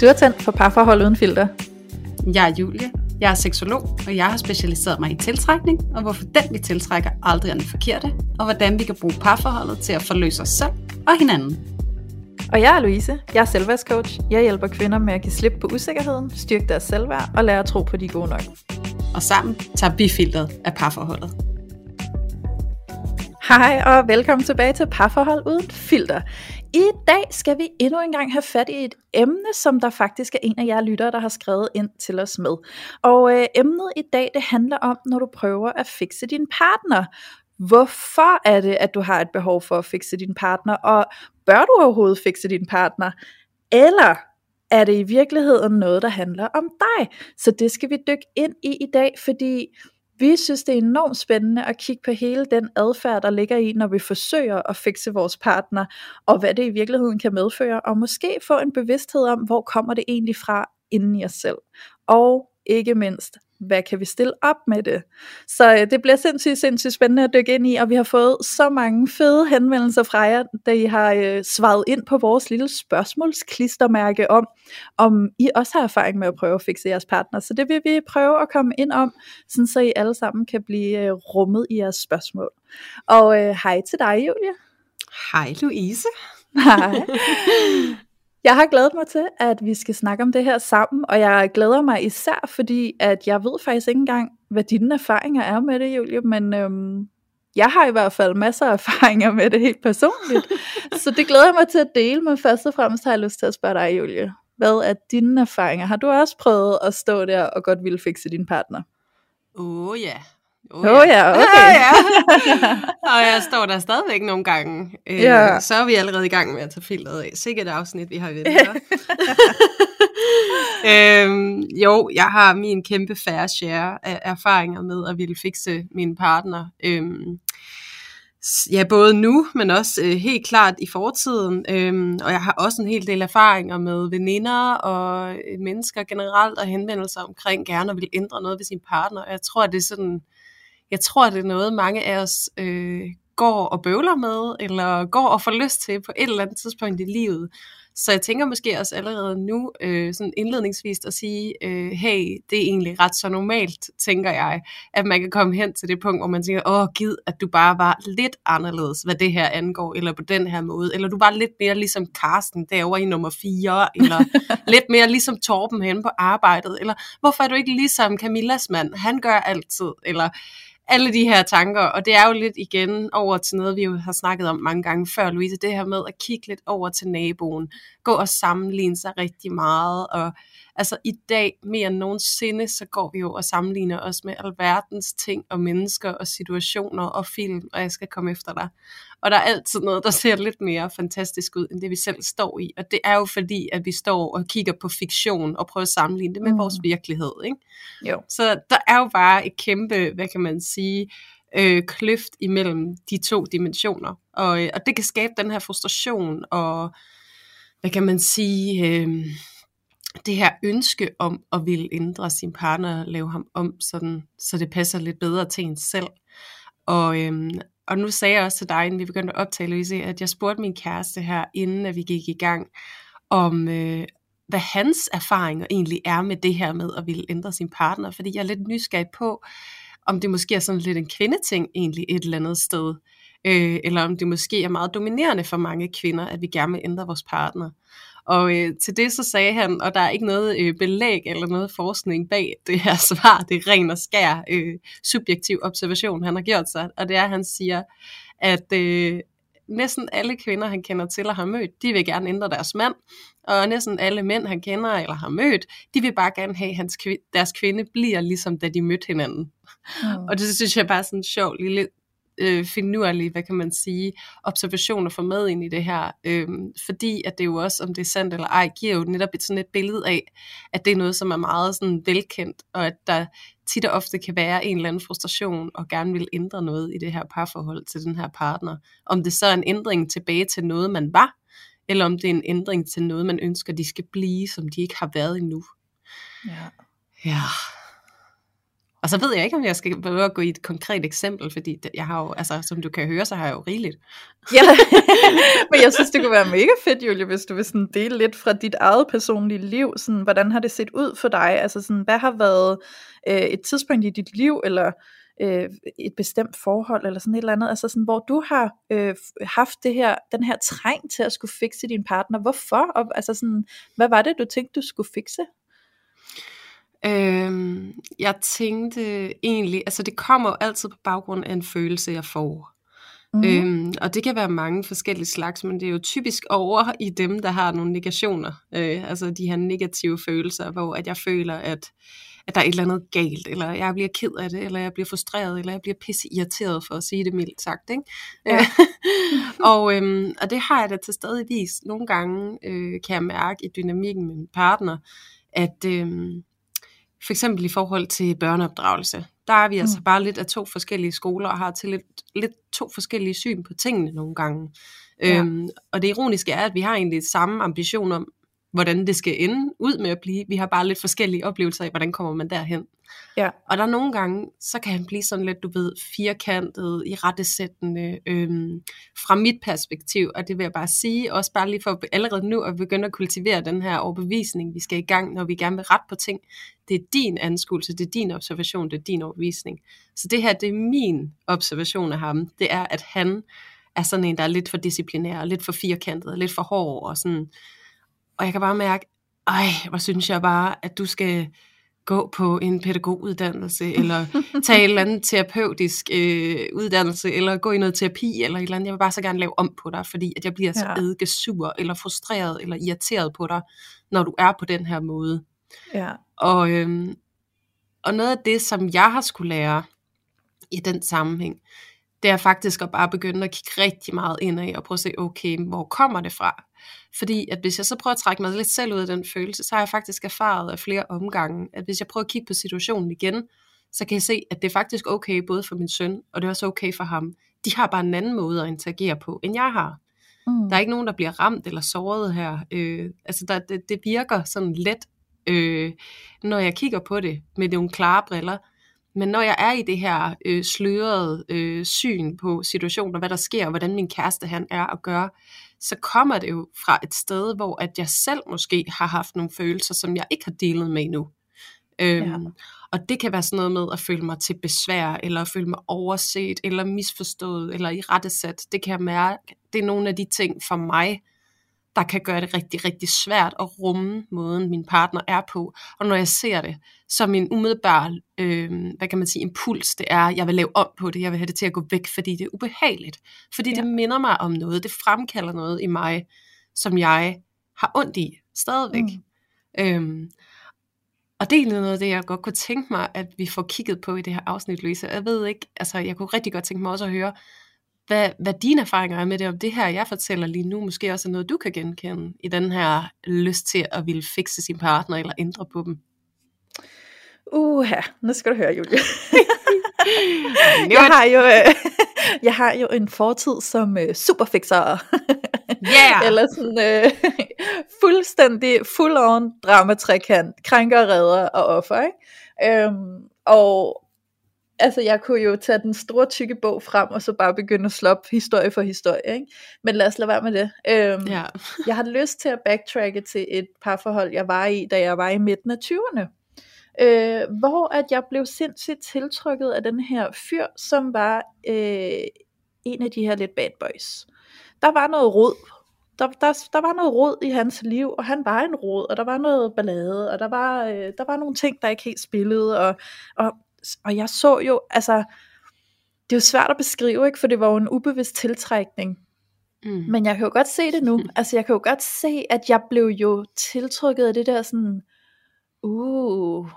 Du er tændt for parforhold uden filter. Jeg er Julie. Jeg er seksolog, og jeg har specialiseret mig i tiltrækning, og hvorfor den vi tiltrækker aldrig er den forkerte, og hvordan vi kan bruge parforholdet til at forløse os selv og hinanden. Og jeg er Louise. Jeg er selvværdscoach. Jeg hjælper kvinder med at give slip på usikkerheden, styrke deres selvværd og lære at tro på, de gode nok. Og sammen tager vi filteret af parforholdet. Hej og velkommen tilbage til Parforhold uden filter. I dag skal vi endnu en gang have fat i et emne, som der faktisk er en af jer lyttere, der har skrevet ind til os med. Og øh, emnet i dag, det handler om, når du prøver at fikse din partner. Hvorfor er det, at du har et behov for at fikse din partner, og bør du overhovedet fikse din partner? Eller er det i virkeligheden noget, der handler om dig? Så det skal vi dykke ind i i dag, fordi vi synes, det er enormt spændende at kigge på hele den adfærd, der ligger i, når vi forsøger at fikse vores partner, og hvad det i virkeligheden kan medføre, og måske få en bevidsthed om, hvor kommer det egentlig fra inden i os selv. Og ikke mindst, hvad kan vi stille op med det? Så øh, det bliver sindssygt, sindssygt spændende at dykke ind i, og vi har fået så mange fede henvendelser fra jer, da I har øh, svaret ind på vores lille spørgsmålsklistermærke om, om I også har erfaring med at prøve at fikse jeres partner. Så det vil vi prøve at komme ind om, sådan så I alle sammen kan blive øh, rummet i jeres spørgsmål. Og øh, hej til dig, Julia. Hej Louise. Hej. Jeg har glædet mig til, at vi skal snakke om det her sammen, og jeg glæder mig især, fordi at jeg ved faktisk ikke engang, hvad dine erfaringer er med det, Julie, men øhm, jeg har i hvert fald masser af erfaringer med det helt personligt. så det glæder jeg mig til at dele, men først og fremmest har jeg lyst til at spørge dig, Julie. Hvad er dine erfaringer? Har du også prøvet at stå der og godt ville fikse din partner? Åh oh, ja, Åh oh, oh, ja, okay. ja, ja. Og jeg står der stadigvæk nogle gange. Øh, ja. Så er vi allerede i gang med at tage filteret af. Sikkert afsnit, vi har ved øhm, Jo, jeg har min kæmpe færre share af erfaringer med at ville fikse min partner. Øhm, ja, både nu, men også øh, helt klart i fortiden. Øhm, og jeg har også en hel del erfaringer med veninder og øh, mennesker generelt, og henvendelser omkring gerne at vil ændre noget ved sin partner. Og jeg tror, at det er sådan jeg tror, det er noget, mange af os øh, går og bøvler med, eller går og får lyst til på et eller andet tidspunkt i livet. Så jeg tænker måske også allerede nu, øh, sådan indledningsvis at sige, øh, hey, det er egentlig ret så normalt, tænker jeg, at man kan komme hen til det punkt, hvor man tænker, åh, gid, at du bare var lidt anderledes, hvad det her angår, eller på den her måde, eller du var lidt mere ligesom Karsten derovre i nummer 4, eller lidt mere ligesom Torben hen på arbejdet, eller hvorfor er du ikke ligesom Camillas mand, han gør altid, eller alle de her tanker, og det er jo lidt igen over til noget, vi jo har snakket om mange gange før, Louise, det her med at kigge lidt over til naboen, gå og sammenligne sig rigtig meget, og altså i dag mere end nogensinde, så går vi jo og sammenligner os med alverdens ting og mennesker og situationer og film, og jeg skal komme efter dig. Og der er altid noget, der ser lidt mere fantastisk ud, end det vi selv står i. Og det er jo fordi, at vi står og kigger på fiktion og prøver at sammenligne det med mm. vores virkelighed. Ikke? Jo. Så der er jo bare et kæmpe, hvad kan man sige, øh, kløft imellem de to dimensioner. Og, øh, og det kan skabe den her frustration og, hvad kan man sige... Øh, det her ønske om at ville ændre sin partner og lave ham om, sådan, så det passer lidt bedre til en selv. Og, øhm, og nu sagde jeg også til dig, inden vi begyndte at optage, Louise, at jeg spurgte min kæreste her, inden at vi gik i gang, om øh, hvad hans erfaringer egentlig er med det her med at ville ændre sin partner, fordi jeg er lidt nysgerrig på, om det måske er sådan lidt en kvindeting egentlig et eller andet sted, øh, eller om det måske er meget dominerende for mange kvinder, at vi gerne vil ændre vores partner. Og øh, til det så sagde han, og der er ikke noget øh, belæg eller noget forskning bag det her svar, det er ren og skær øh, subjektiv observation, han har gjort sig, og det er, at han siger, at øh, næsten alle kvinder, han kender til og har mødt, de vil gerne ændre deres mand, og næsten alle mænd, han kender eller har mødt, de vil bare gerne have, at hans, deres kvinde bliver ligesom da de mødte hinanden. Mm. Og det synes jeg bare er sådan en sjov lille øh, finurlige, hvad kan man sige, observationer for med ind i det her, øh, fordi at det jo også, om det er sandt eller ej, giver jo netop et sådan et billede af, at det er noget, som er meget sådan velkendt, og at der tit og ofte kan være en eller anden frustration, og gerne vil ændre noget i det her parforhold til den her partner. Om det så er en ændring tilbage til noget, man var, eller om det er en ændring til noget, man ønsker, de skal blive, som de ikke har været endnu. Ja. Ja. Og så ved jeg ikke, om jeg skal prøve at gå i et konkret eksempel, fordi jeg har jo, altså, som du kan høre, så har jeg jo rigeligt. Ja, men jeg synes, det kunne være mega fedt, Julie, hvis du vil sådan dele lidt fra dit eget personlige liv. Sådan, hvordan har det set ud for dig? Altså, sådan, hvad har været øh, et tidspunkt i dit liv, eller øh, et bestemt forhold, eller sådan et eller andet, altså sådan, hvor du har øh, haft det her, den her træng til at skulle fikse din partner. Hvorfor? Og, altså sådan, hvad var det, du tænkte, du skulle fikse? Øhm, jeg tænkte egentlig, altså det kommer jo altid på baggrund af en følelse, jeg får. Mm. Øhm, og det kan være mange forskellige slags, men det er jo typisk over i dem, der har nogle negationer. Øh, altså de her negative følelser, hvor at jeg føler, at, at der er et eller andet galt, eller jeg bliver ked af det, eller jeg bliver frustreret, eller jeg bliver pisse irriteret, for at sige det mildt sagt. Ikke? Ja. og, øhm, og det har jeg da til stadigvis. Nogle gange øh, kan jeg mærke i dynamikken med min partner, at... Øh, for eksempel i forhold til børneopdragelse, der er vi altså mm. bare lidt af to forskellige skoler, og har til lidt, lidt to forskellige syn på tingene nogle gange. Ja. Øhm, og det ironiske er, at vi har egentlig samme ambition om, hvordan det skal ende ud med at blive. Vi har bare lidt forskellige oplevelser af, hvordan kommer man derhen. Ja. Og der er nogle gange, så kan han blive sådan lidt, du ved, firkantet, i rettesættende, øhm, fra mit perspektiv, og det vil jeg bare sige, også bare lige for allerede nu at begynde at kultivere den her overbevisning, vi skal i gang, når vi gerne vil ret på ting. Det er din anskuelse, det er din observation, det er din overbevisning. Så det her, det er min observation af ham, det er, at han er sådan en, der er lidt for disciplinær, lidt for firkantet, lidt for hård, og sådan, og jeg kan bare mærke, ej, hvor synes jeg bare, at du skal gå på en pædagoguddannelse, eller tage en eller anden terapeutisk øh, uddannelse, eller gå i noget terapi, eller et eller andet. Jeg vil bare så gerne lave om på dig, fordi at jeg bliver så ja. sur, eller frustreret, eller irriteret på dig, når du er på den her måde. Ja. Og, øhm, og noget af det, som jeg har skulle lære i den sammenhæng, det er faktisk at bare begynde at kigge rigtig meget ind og prøve at se, okay, hvor kommer det fra? Fordi at hvis jeg så prøver at trække mig lidt selv ud af den følelse, så har jeg faktisk erfaret af flere omgange, at hvis jeg prøver at kigge på situationen igen, så kan jeg se, at det er faktisk okay både for min søn, og det er også okay for ham. De har bare en anden måde at interagere på, end jeg har. Mm. Der er ikke nogen, der bliver ramt eller såret her. Øh, altså der, det, det virker sådan let, øh, når jeg kigger på det med nogle klare briller. Men når jeg er i det her øh, slørede øh, syn på situationer, hvad der sker, og hvordan min kæreste han er og gør, så kommer det jo fra et sted, hvor at jeg selv måske har haft nogle følelser, som jeg ikke har delet med endnu. Øhm, ja. Og det kan være sådan noget med at føle mig til besvær, eller at føle mig overset, eller misforstået, eller i rettesat. Det kan jeg mærke, det er nogle af de ting for mig, der kan gøre det rigtig, rigtig svært at rumme måden, min partner er på. Og når jeg ser det, så min umiddelbare, øh, hvad kan man sige, impuls, det er, jeg vil lave om på det, jeg vil have det til at gå væk, fordi det er ubehageligt. Fordi ja. det minder mig om noget, det fremkalder noget i mig, som jeg har ondt i stadigvæk. Mm. Øhm, og det er noget af det, jeg godt kunne tænke mig, at vi får kigget på i det her afsnit, Louise. Jeg ved ikke, altså jeg kunne rigtig godt tænke mig også at høre, hvad, hvad dine erfaringer er med det, om det her, jeg fortæller lige nu, måske også er noget, du kan genkende i den her lyst til at ville fikse sin partner eller ændre på dem. Uha, nu skal du høre, Julie. jeg, har jo, øh, jeg har jo en fortid som øh, superfixer. yeah. Eller sådan øh, fuldstændig full-on dramatrækant, krænker, redder og offer. Ikke? Øhm, og altså jeg kunne jo tage den store tykke bog frem, og så bare begynde at slå op historie for historie, ikke? men lad os lade være med det. Øhm, ja. jeg har lyst til at backtracke til et parforhold, jeg var i, da jeg var i midten af 20'erne. Øh, hvor at jeg blev sindssygt tiltrykket af den her fyr, som var øh, en af de her lidt bad boys. Der var noget rod. Der, der, der var noget rod i hans liv, og han var en rod, og der var noget ballade, og der var, øh, der var nogle ting, der ikke helt spillede, og, og og jeg så jo, altså, det er jo svært at beskrive, ikke? for det var jo en ubevidst tiltrækning. Mm. Men jeg kan jo godt se det nu. Altså jeg kan jo godt se, at jeg blev jo tiltrykket af det der sådan, uh,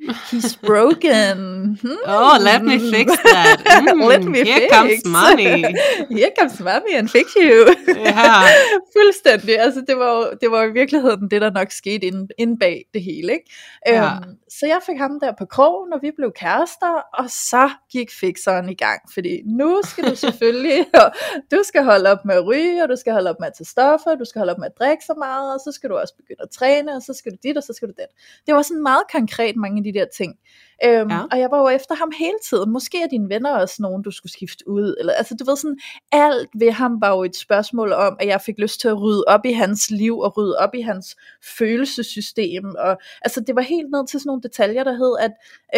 He's broken. Hmm. Oh, let me fix that. Mm, let me here fix. comes money. here comes money and fix you. yeah. Fuldstændig. Altså, det var, jo, det var i virkeligheden det, der nok skete ind, ind bag det hele. Ikke? Ja. Um, så jeg fik ham der på krogen, og vi blev kærester, og så gik fixeren i gang. Fordi nu skal du selvfølgelig, du skal holde op med at ryge, og du skal holde op med at tage stoffer, du skal holde op med at drikke så meget, og så skal du også begynde at træne, og så skal du dit, og så skal du det. Det var sådan meget konkret mange af de der ting. Øhm, Ja. Og jeg var jo efter ham hele tiden. Måske er dine venner også nogen, du skulle skifte ud. Eller, altså, du ved sådan, alt ved ham var jo et spørgsmål om, at jeg fik lyst til at rydde op i hans liv, og rydde op i hans følelsessystem. Og, altså, det var helt ned til sådan nogle detaljer, der hed, at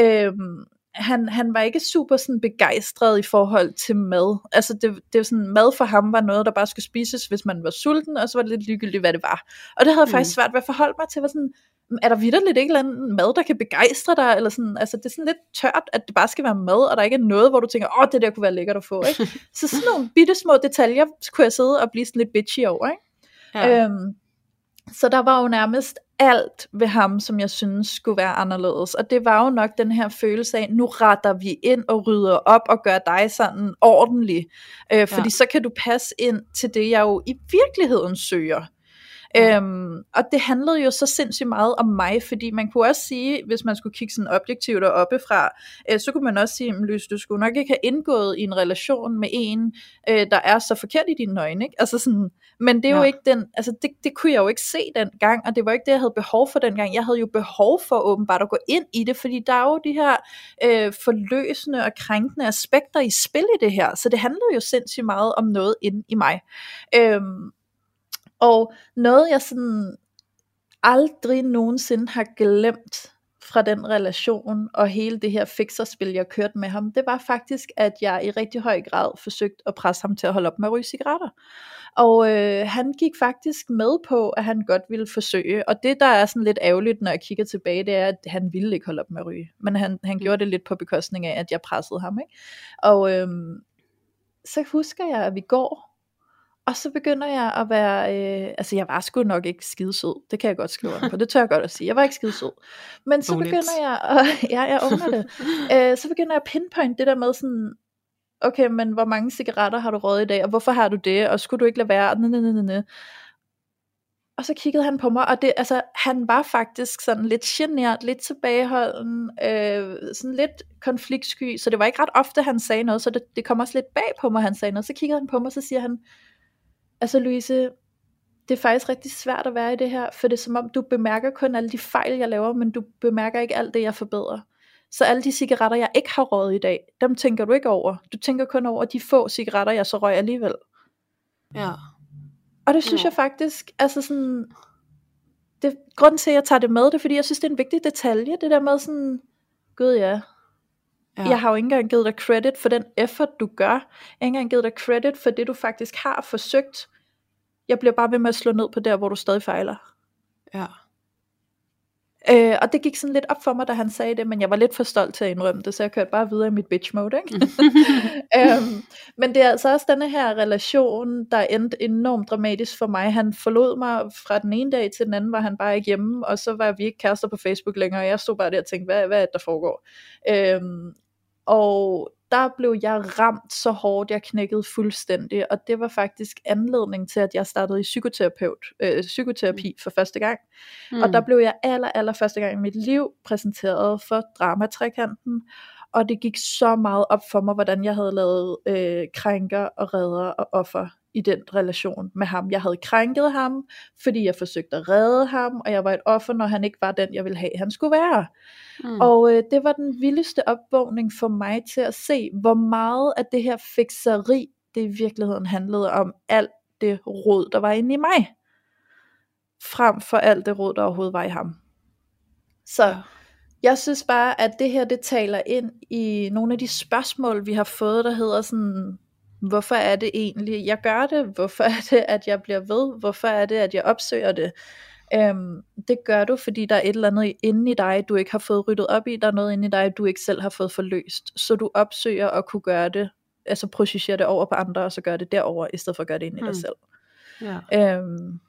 øhm, han, han var ikke super sådan begejstret i forhold til mad. Altså det, det var sådan, mad for ham var noget, der bare skulle spises, hvis man var sulten, og så var det lidt ligegyldigt, hvad det var. Og det havde jeg Mm. faktisk svært ved at forholde mig til, var sådan, er der vidderligt ikke eller andet mad, der kan begejstre dig? Eller sådan, altså det er sådan lidt tørt, at det bare skal være mad, og der ikke er noget, hvor du tænker, åh, det der kunne være lækkert at få. Ikke? Så sådan nogle bitte små detaljer, kunne jeg sidde og blive sådan lidt bitchy over. Ikke? Ja. Øhm, så der var jo nærmest alt ved ham, som jeg synes skulle være anderledes. Og det var jo nok den her følelse af, nu retter vi ind og rydder op og gør dig sådan ordentlig. Øh, fordi Ja. så kan du passe ind til det, jeg jo i virkeligheden søger. Øhm, og det handlede jo så sindssygt meget om mig, fordi man kunne også sige, hvis man skulle kigge sådan objektivt og oppefra, øh, så kunne man også sige, "Men Lys, du skulle nok ikke have indgået i en relation med en, øh, der er så forkert i dine øjne. Ikke? Altså sådan, men det er jo Ja. ikke den, altså det, det kunne jeg jo ikke se dengang, og det var ikke det, jeg havde behov for dengang. Jeg havde jo behov for åbenbart at gå ind i det, fordi der er jo de her øh, forløsende og krænkende aspekter i spil i det her, så det handlede jo sindssygt meget om noget inde i mig. Øhm, og noget jeg sådan aldrig nogensinde har glemt fra den relation og hele det her fixerspil, jeg kørte med ham, det var faktisk, at jeg i rigtig høj grad forsøgte at presse ham til at holde op med at ryge cigaretter. Og øh, han gik faktisk med på, at han godt ville forsøge. Og det, der er sådan lidt ærgerligt, når jeg kigger tilbage, det er, at han ville ikke holde op med at ryge. Men han, han gjorde det lidt på bekostning af, at jeg pressede ham. Ikke? Og øh, så husker jeg, at vi går, og så begynder jeg at være, øh, altså jeg var sgu nok ikke skidesød, det kan jeg godt skrive på, det tør jeg godt at sige, jeg var ikke skidesød. Men så Own it. begynder jeg, at, ja jeg owner det, øh, så begynder jeg at pinpoint det der med sådan, okay, men hvor mange cigaretter har du røget i dag, og hvorfor har du det, og skulle du ikke lade være, næ, næ, næ, næ. Og så kiggede han på mig, og det, altså, han var faktisk sådan lidt genert, lidt tilbageholden, øh, sådan lidt konfliktsky, så det var ikke ret ofte, han sagde noget, så det, det kom også lidt bag på mig, han sagde noget. Så kiggede han på mig, så siger han, altså Louise, det er faktisk rigtig svært at være i det her, for det er som om, du bemærker kun alle de fejl, jeg laver, men du bemærker ikke alt det, jeg forbedrer. Så alle de cigaretter, jeg ikke har røget i dag, dem tænker du ikke over. Du tænker kun over de få cigaretter, jeg så røg alligevel. ja. Og det synes Ja. jeg faktisk, altså sådan, det, grunden til, at jeg tager det med, det er, fordi jeg synes, det er en vigtig detalje, det der med sådan, gud ja, Ja. jeg har jo ikke engang givet dig credit for den effort, du gør. Jeg har ikke engang givet dig credit for det, du faktisk har forsøgt. Jeg bliver bare ved med at slå ned på der, hvor du stadig fejler. ja. Øh, og det gik sådan lidt op for mig, da han sagde det, men jeg var lidt for stolt til at indrømme det, så jeg kørte bare videre i mit bitch mode, ikke? øhm, men det er altså også denne her relation, der endte enormt dramatisk for mig. Han forlod mig fra den ene dag til den anden, var han bare ikke hjemme, og så var vi ikke kærester på Facebook længere, og jeg stod bare der og tænkte, hvad, hvad er det, der foregår? Øhm, og der blev jeg ramt så hårdt, jeg knækkede fuldstændig, og det var faktisk anledning til, at jeg startede i psykoterapeut, øh, psykoterapi for første gang. Mm. Og der blev jeg aller, aller første gang i mit liv præsenteret for dramatrikanten, og det gik så meget op for mig, hvordan jeg havde lavet øh, krænker og redder og offer i den relation med ham. Jeg havde krænket ham, fordi jeg forsøgte at redde ham, og jeg var et offer, når han ikke var den, jeg ville have, han skulle være. Mm. Og øh, det var den vildeste opvågning for mig til at se, hvor meget af det her fikseri, det i virkeligheden handlede om alt det rod, der var inde i mig. Frem for alt det rod, der overhovedet var i ham. Så jeg synes bare, at det her, det taler ind i nogle af de spørgsmål, vi har fået, der hedder sådan, hvorfor er det egentlig, jeg gør det? Hvorfor er det, at jeg bliver ved? Hvorfor er det, at jeg opsøger det? Øhm, det gør du, fordi der er et eller andet inde i dig, du ikke har fået ryddet op i. Der er noget inde i dig, du ikke selv har fået forløst. Så du opsøger at kunne gøre det, altså processere det over på andre, og så gøre det derover i stedet for at gøre det ind i dig Hmm. selv. ja. Øhm,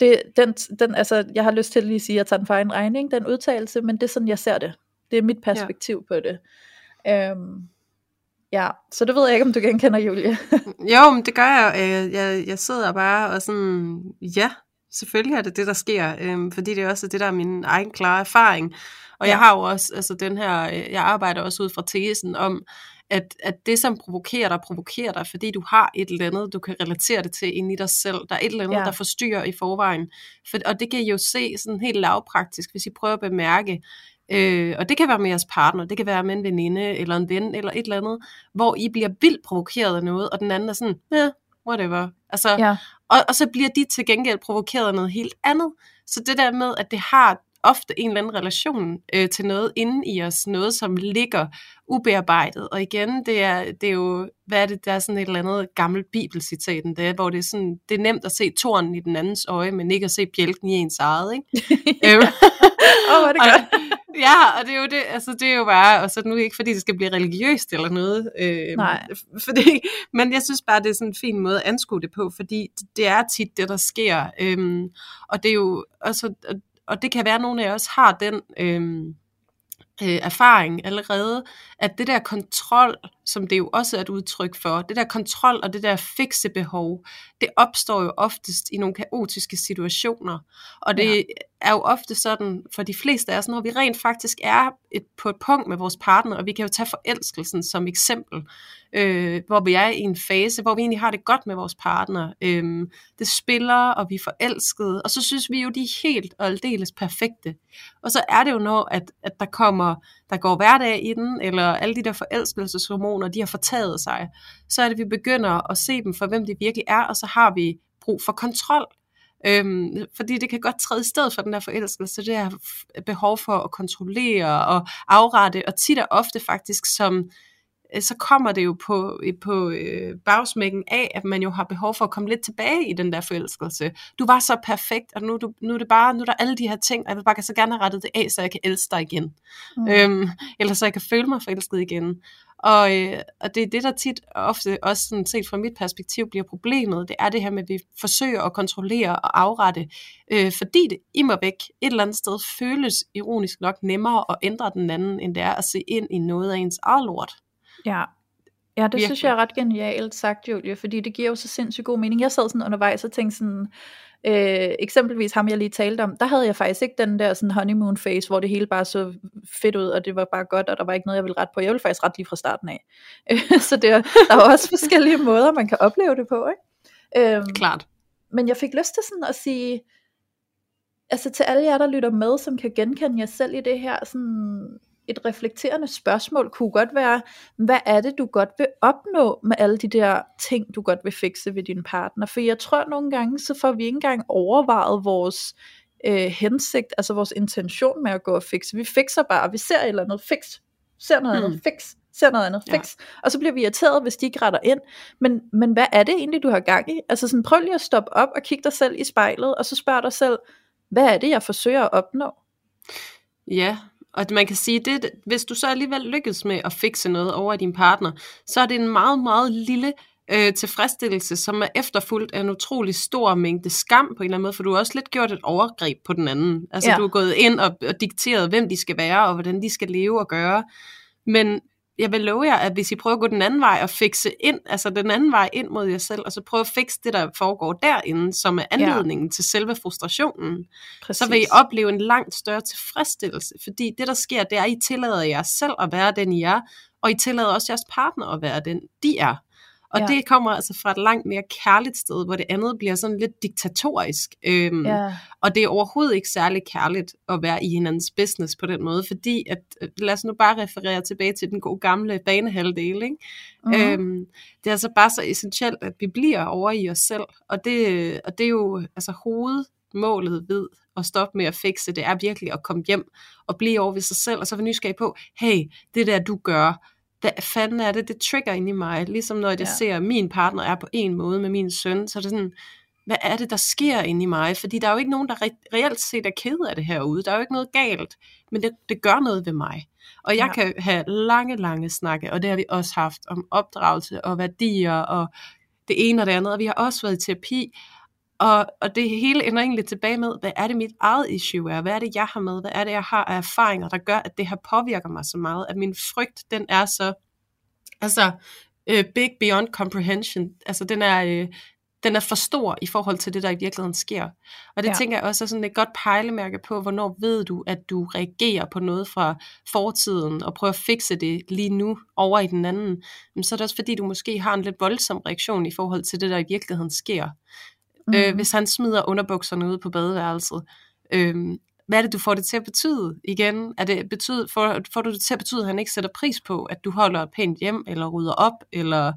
det, den, den, altså, jeg har lyst til at lige sige, at jeg tager den for egen regning, den udtalelse, men det er sådan, jeg ser det. Det er mit perspektiv ja. på det. Øhm, ja, så det ved jeg ikke, om du genkender, Julie. Jo, men det gør jeg. Øh, Jeg, jeg sidder bare og sådan, ja, selvfølgelig er det det, der sker, øhm, fordi det er også det, der er min egen klare erfaring. Og ja. jeg har jo også, altså den her, øh, jeg arbejder også ud fra tesen om, at, at det, som provokerer dig, provokerer dig, fordi du har et eller andet, du kan relatere det til ind i dig selv. Der er et eller andet. Ja. der forstyrrer i forvejen. For, og det kan I jo se sådan helt lavpraktisk, hvis I prøver at bemærke, øh, og det kan være med jeres partner, det kan være med en veninde, eller en ven, eller et eller andet, hvor I bliver vildt provokeret af noget, og den anden er sådan, ja, whatever. Altså, Ja. og, og så bliver de til gengæld provokeret af noget helt andet. Så det der med, at det har ofte en eller anden relation øh, til noget inde i os, noget som ligger ubearbejdet. Og igen, det er, det er jo, hvad er det, der er sådan et eller andet gammelt bibelcitat, det er, hvor det er, sådan, det er nemt at se tornen i den andens øje, men ikke at se bjælken i ens eget, ikke? Øhm, Åh, er det godt. ja, og det er jo det, altså det er jo bare, og så nu ikke fordi det skal blive religiøst eller noget, øh, Nej. fordi, men jeg synes bare, det er sådan en fin måde at anskue det på, fordi det er tit det, der sker, øhm, og det er jo også, og, og det kan være, at nogle af os har den øhm, øh, erfaring allerede, at det der kontrol, som det jo også er et udtryk for, det der kontrol og det der fikse behov, det opstår jo oftest i nogle kaotiske situationer. Og det Ja. er jo ofte sådan, for de fleste af os, når vi rent faktisk er et, på et punkt med vores partner, og vi kan jo tage forelskelsen som eksempel, øh, hvor vi er i en fase, hvor vi egentlig har det godt med vores partner. Øh, det spiller, og vi er forelskede, og så synes vi jo, de er helt og aldeles perfekte. Og så er det jo, når at, at der kommer, der går hverdag i den, eller alle de der forelskelseshormoner, de har fortaget sig, så er det, vi begynder at se dem for, hvem de virkelig er, og så har vi brug for kontrol. Øhm, fordi det kan godt træde i stedet for den der forelskelse, det er behov for at kontrollere og afrette, og tit og ofte faktisk som øh, så kommer det jo på, på øh, bagsmækken af, at man jo har behov for at komme lidt tilbage i den der forelskelse. Du var så perfekt, og nu, er du, nu er det bare, nu er der alle de her ting, og jeg vil bare så gerne have rettet det af, så jeg kan elske dig igen. Mm. Øhm, eller så jeg kan føle mig forelsket igen. Og, øh, og det er det, der tit og ofte, også sådan set fra mit perspektiv, bliver problemet. Det er det her med, at vi forsøger at kontrollere og afrette, øh, fordi det immer væk et eller andet sted føles ironisk nok nemmere at ændre den anden, end det er at se ind i noget af ens eget lort. Ja. Ja, det Virkelig. synes jeg er ret genialt sagt, Julie, fordi det giver jo så sindssygt god mening. Jeg sad sådan undervejs og tænkte sådan, øh, eksempelvis ham jeg lige talte om, der havde jeg faktisk ikke den der sådan honeymoon phase, hvor det hele bare så fedt ud, og det var bare godt, og der var ikke noget, jeg ville rette på. Jeg ville faktisk ret lige fra starten af. så det er, der er også forskellige måder, man kan opleve det på, ikke? Øhm, Klart. men jeg fik lyst til sådan at sige, altså til alle jer, der lytter med, som kan genkende jer selv i det her, sådan et reflekterende spørgsmål kunne godt være, hvad er det, du godt vil opnå med alle de der ting, du godt vil fikse ved din partner? For jeg tror nogle gange, så får vi ikke engang overvejet vores øh, hensigt, altså vores intention med at gå og fikse. Vi fikser bare, vi ser et eller andet, fix, ser noget Mm. andet, fix, ser noget andet, Ja. fix. Og så bliver vi irriteret, hvis de ikke retter ind. Men, men hvad er det egentlig, du har gang i? Altså sådan, prøv lige at stoppe op og kigge dig selv i spejlet, og så spørg dig selv, hvad er det, jeg forsøger at opnå? Ja, og man kan sige, det, hvis du så alligevel lykkes med at fikse noget over i din partner, så er det en meget, meget lille øh, tilfredsstillelse, som er efterfulgt af en utrolig stor mængde skam på en eller anden måde, for du har også lidt gjort et overgreb på den anden. Altså Ja. ja. du er gået ind og, og dikteret, hvem de skal være, og hvordan de skal leve og gøre. Men jeg vil love jer, at hvis I prøver at gå den anden vej og fikse ind, altså den anden vej ind mod jer selv, og så prøve at fikse det, der foregår derinde, som er anledningen ja. til selve frustrationen, Præcis. så vil I opleve en langt større tilfredsstillelse, fordi det, der sker, det er, at I tillader jer selv at være den, I er, og I tillader også jeres partner at være den, de er. Og Ja. det kommer altså fra et langt mere kærligt sted, hvor det andet bliver sådan lidt diktatorisk. Øhm, Ja, Og det er overhovedet ikke særlig kærligt at være i hinandens business på den måde, fordi at, øh, lad os nu bare referere tilbage til den gode gamle banehalvdel, ikke? Mhm. Mm-hmm. Øhm, det er altså bare så essentielt, at vi bliver over i os selv, og det, og det er jo altså hovedmålet ved at stoppe med at fikse, det er virkelig at komme hjem og blive over ved sig selv, og så være nysgerrig på, hey, det der du gør, hvad fanden er det, det trigger ind i mig, ligesom når jeg Ja. ser, at min partner er på en måde med min søn, så er det sådan, hvad er det, der sker inde i mig? Fordi der er jo ikke nogen, der re- reelt set er ked af det herude. Der er jo ikke noget galt, men det, det gør noget ved mig. Og jeg ja. kan have lange, lange snakke, og det har vi også haft om opdragelse og værdier og det ene og det andet, og vi har også været i terapi, og, og det hele ender egentlig tilbage med, hvad er det mit eget issue er? Hvad er det, jeg har med? Hvad er det, jeg har af erfaringer, der gør, at det her påvirker mig så meget? At min frygt, den er så, altså, øh, big beyond comprehension. Altså, den er, øh, den er for stor i forhold til det, der i virkeligheden sker. Og det Ja. tænker jeg også er sådan et godt pejlemærke på, hvornår ved du, at du reagerer på noget fra fortiden, og prøver at fikse det lige nu over i den anden. Men så er det også fordi, du måske har en lidt voldsom reaktion i forhold til det, der i virkeligheden sker. Mm. Øh, Mhm. hvis han smider underbukserne ud på badeværelset, øh, hvad er det, du får det til at betyde igen? Er det betyde, får, får du det til at betyde, at han ikke sætter pris på, at du holder et pænt hjem, eller rydder op, eller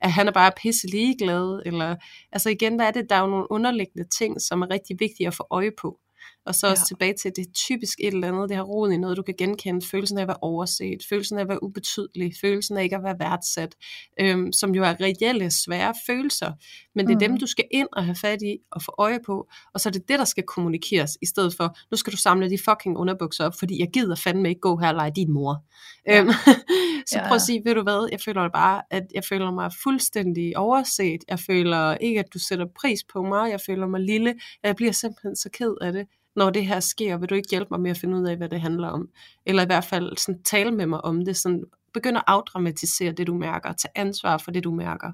at han er bare pisse ligeglad, eller, altså igen, hvad er det, der er jo nogle underliggende ting, som er rigtig vigtige at få øje på. Og så også ja. tilbage til, det typisk et eller andet, det har rod i noget, du kan genkende. Følelsen af at være overset, følelsen af at være ubetydelig, følelsen af ikke at være værdsat, øhm, som jo er reelle, svære følelser. Men det er mm. dem, du skal ind og have fat i og få øje på, og så er det det, der skal kommunikeres, i stedet for, nu skal du samle de fucking underbukser op, fordi jeg gider fandme ikke gå her og lege din mor. Ja. Øhm, så ja. prøv at sige, ved du hvad, jeg føler bare, at jeg føler mig fuldstændig overset. Jeg føler ikke, at du sætter pris på mig. Jeg føler mig lille. Jeg bliver simpelthen så ked af det når det her sker, vil du ikke hjælpe mig med at finde ud af, hvad det handler om? Eller i hvert fald sådan, tale med mig om det, sådan, begynd at afdramatisere det, du mærker, tage ansvar for det, du mærker.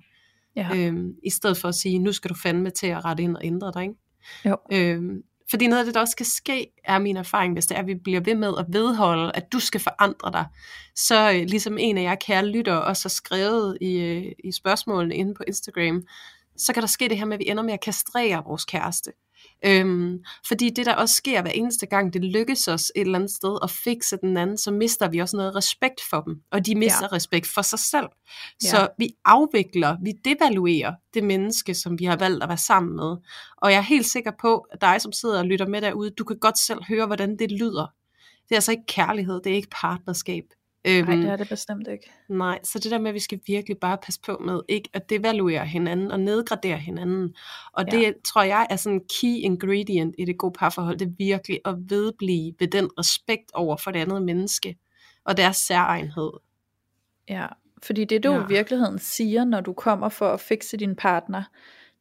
Ja. Øhm, I stedet for at sige, nu skal du fandme til at rette ind og ændre dig. Ikke? Jo. Øhm, fordi noget af det, der også skal ske, er min erfaring, hvis det er, at vi bliver ved med at vedholde, at du skal forandre dig. Så øh, ligesom en af jer kære lytter også har skrevet i, øh, i spørgsmålene inde på Instagram, så kan der ske det her med, at vi ender med at kastrere vores kæreste. Øhm, fordi det der også sker hver eneste gang, det lykkes os et eller andet sted at fikse den anden, så mister vi også noget respekt for dem, og de mister ja. respekt for sig selv. Ja. Så vi afvikler, vi devaluerer det menneske, som vi har valgt at være sammen med. Og jeg er helt sikker på, at dig, som sidder og lytter med derude, du kan godt selv høre, hvordan det lyder. Det er altså ikke kærlighed, det er ikke partnerskab. Øhm, nej, det er det bestemt ikke. Nej, så det der med, at vi skal virkelig bare passe på med ikke at devaluere hinanden og nedgradere hinanden. Og ja. det tror jeg er sådan en key ingredient i det gode parforhold. Det er virkelig at vedblive ved den respekt over for det andet menneske og deres særegenhed. Ja, fordi det du ja. i virkeligheden siger, når du kommer for at fikse din partner,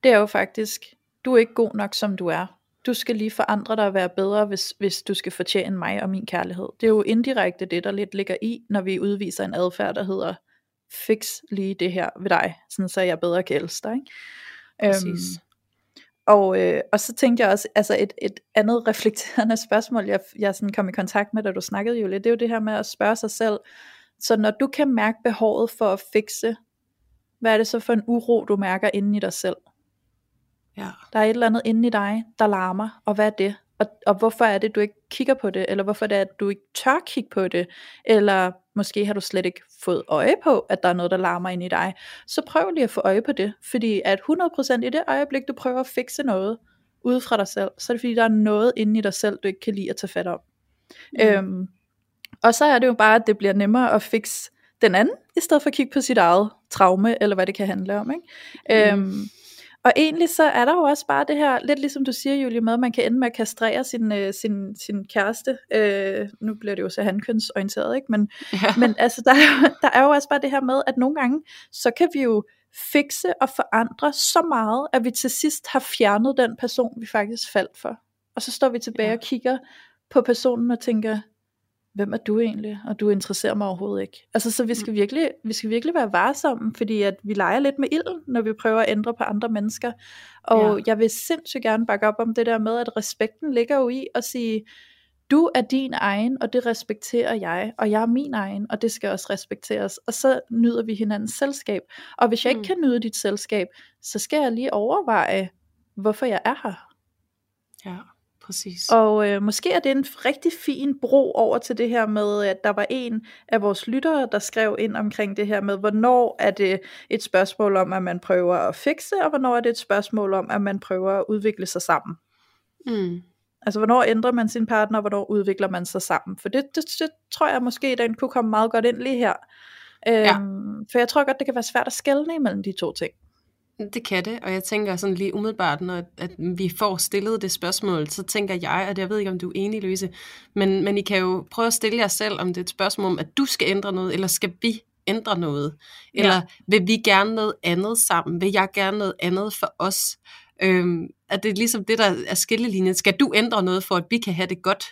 det er jo faktisk, du er ikke god nok som du er du skal lige forandre dig og være bedre, hvis, hvis du skal fortjene mig og min kærlighed. Det er jo indirekte det, der lidt ligger i, når vi udviser en adfærd, der hedder, fix lige det her ved dig, sådan så jeg bedre kan elske dig. Ikke? Præcis. Øhm, og, øh, og så tænkte jeg også, altså et, et andet reflekterende spørgsmål, jeg, jeg sådan kom i kontakt med, da du snakkede jo lidt, det er jo det her med at spørge sig selv, så når du kan mærke behovet for at fikse, hvad er det så for en uro, du mærker inde i dig selv? Ja. Der er et eller andet inde i dig, der larmer, og hvad er det? Og, og hvorfor er det, du ikke kigger på det? Eller hvorfor er det, at du ikke tør kigge på det? Eller måske har du slet ikke fået øje på, at der er noget, der larmer ind i dig. Så prøv lige at få øje på det. Fordi at 100% i det øjeblik, du prøver at fikse noget ude fra dig selv, så er det fordi, der er noget inde i dig selv, du ikke kan lide at tage fat om. Mm. Øhm, og så er det jo bare, at det bliver nemmere at fikse den anden, i stedet for at kigge på sit eget traume, eller hvad det kan handle om. Ikke? Mm. Øhm, og egentlig så er der jo også bare det her, lidt ligesom du siger Julie, med at man kan ende med at kastrere sin, øh, sin, sin kæreste. Øh, nu bliver det jo så handkønsorienteret, ikke? Men, ja. men altså, der, der er jo også bare det her med, at nogle gange, så kan vi jo fikse og forandre så meget, at vi til sidst har fjernet den person, vi faktisk faldt for. Og så står vi tilbage ja. og kigger på personen og tænker, hvem er du egentlig, og du interesserer mig overhovedet ikke. Altså, så vi skal, mm. virkelig, vi skal virkelig være varsomme, fordi at vi leger lidt med ilden, når vi prøver at ændre på andre mennesker. Og ja. jeg vil sindssygt gerne bakke op om det der med, at respekten ligger jo i at sige, du er din egen, og det respekterer jeg, og jeg er min egen, og det skal også respekteres. Og så nyder vi hinandens selskab. Og hvis jeg ikke mm. kan nyde dit selskab, så skal jeg lige overveje, hvorfor jeg er her. Ja. Præcis. Og øh, måske er det en rigtig fin bro over til det her med, at der var en af vores lyttere, der skrev ind omkring det her med, hvornår er det et spørgsmål om, at man prøver at fikse, og hvornår er det et spørgsmål om, at man prøver at udvikle sig sammen. Mm. Altså, hvornår ændrer man sin partner, og hvornår udvikler man sig sammen? For det, det, det tror jeg måske, den kunne komme meget godt ind lige her. Øhm, ja. For jeg tror godt, det kan være svært at skelne imellem de to ting. Det kan det, og jeg tænker sådan lige umiddelbart, når at vi får stillet det spørgsmål, så tænker jeg, og jeg ved ikke, om du er enig, Louise, men, men I kan jo prøve at stille jer selv, om det er et spørgsmål om, at du skal ændre noget, eller skal vi ændre noget? Eller ja. vil vi gerne noget andet sammen? Vil jeg gerne noget andet for os? Øhm, er det ligesom det, der er skillelinjen? Skal du ændre noget for, at vi kan have det godt?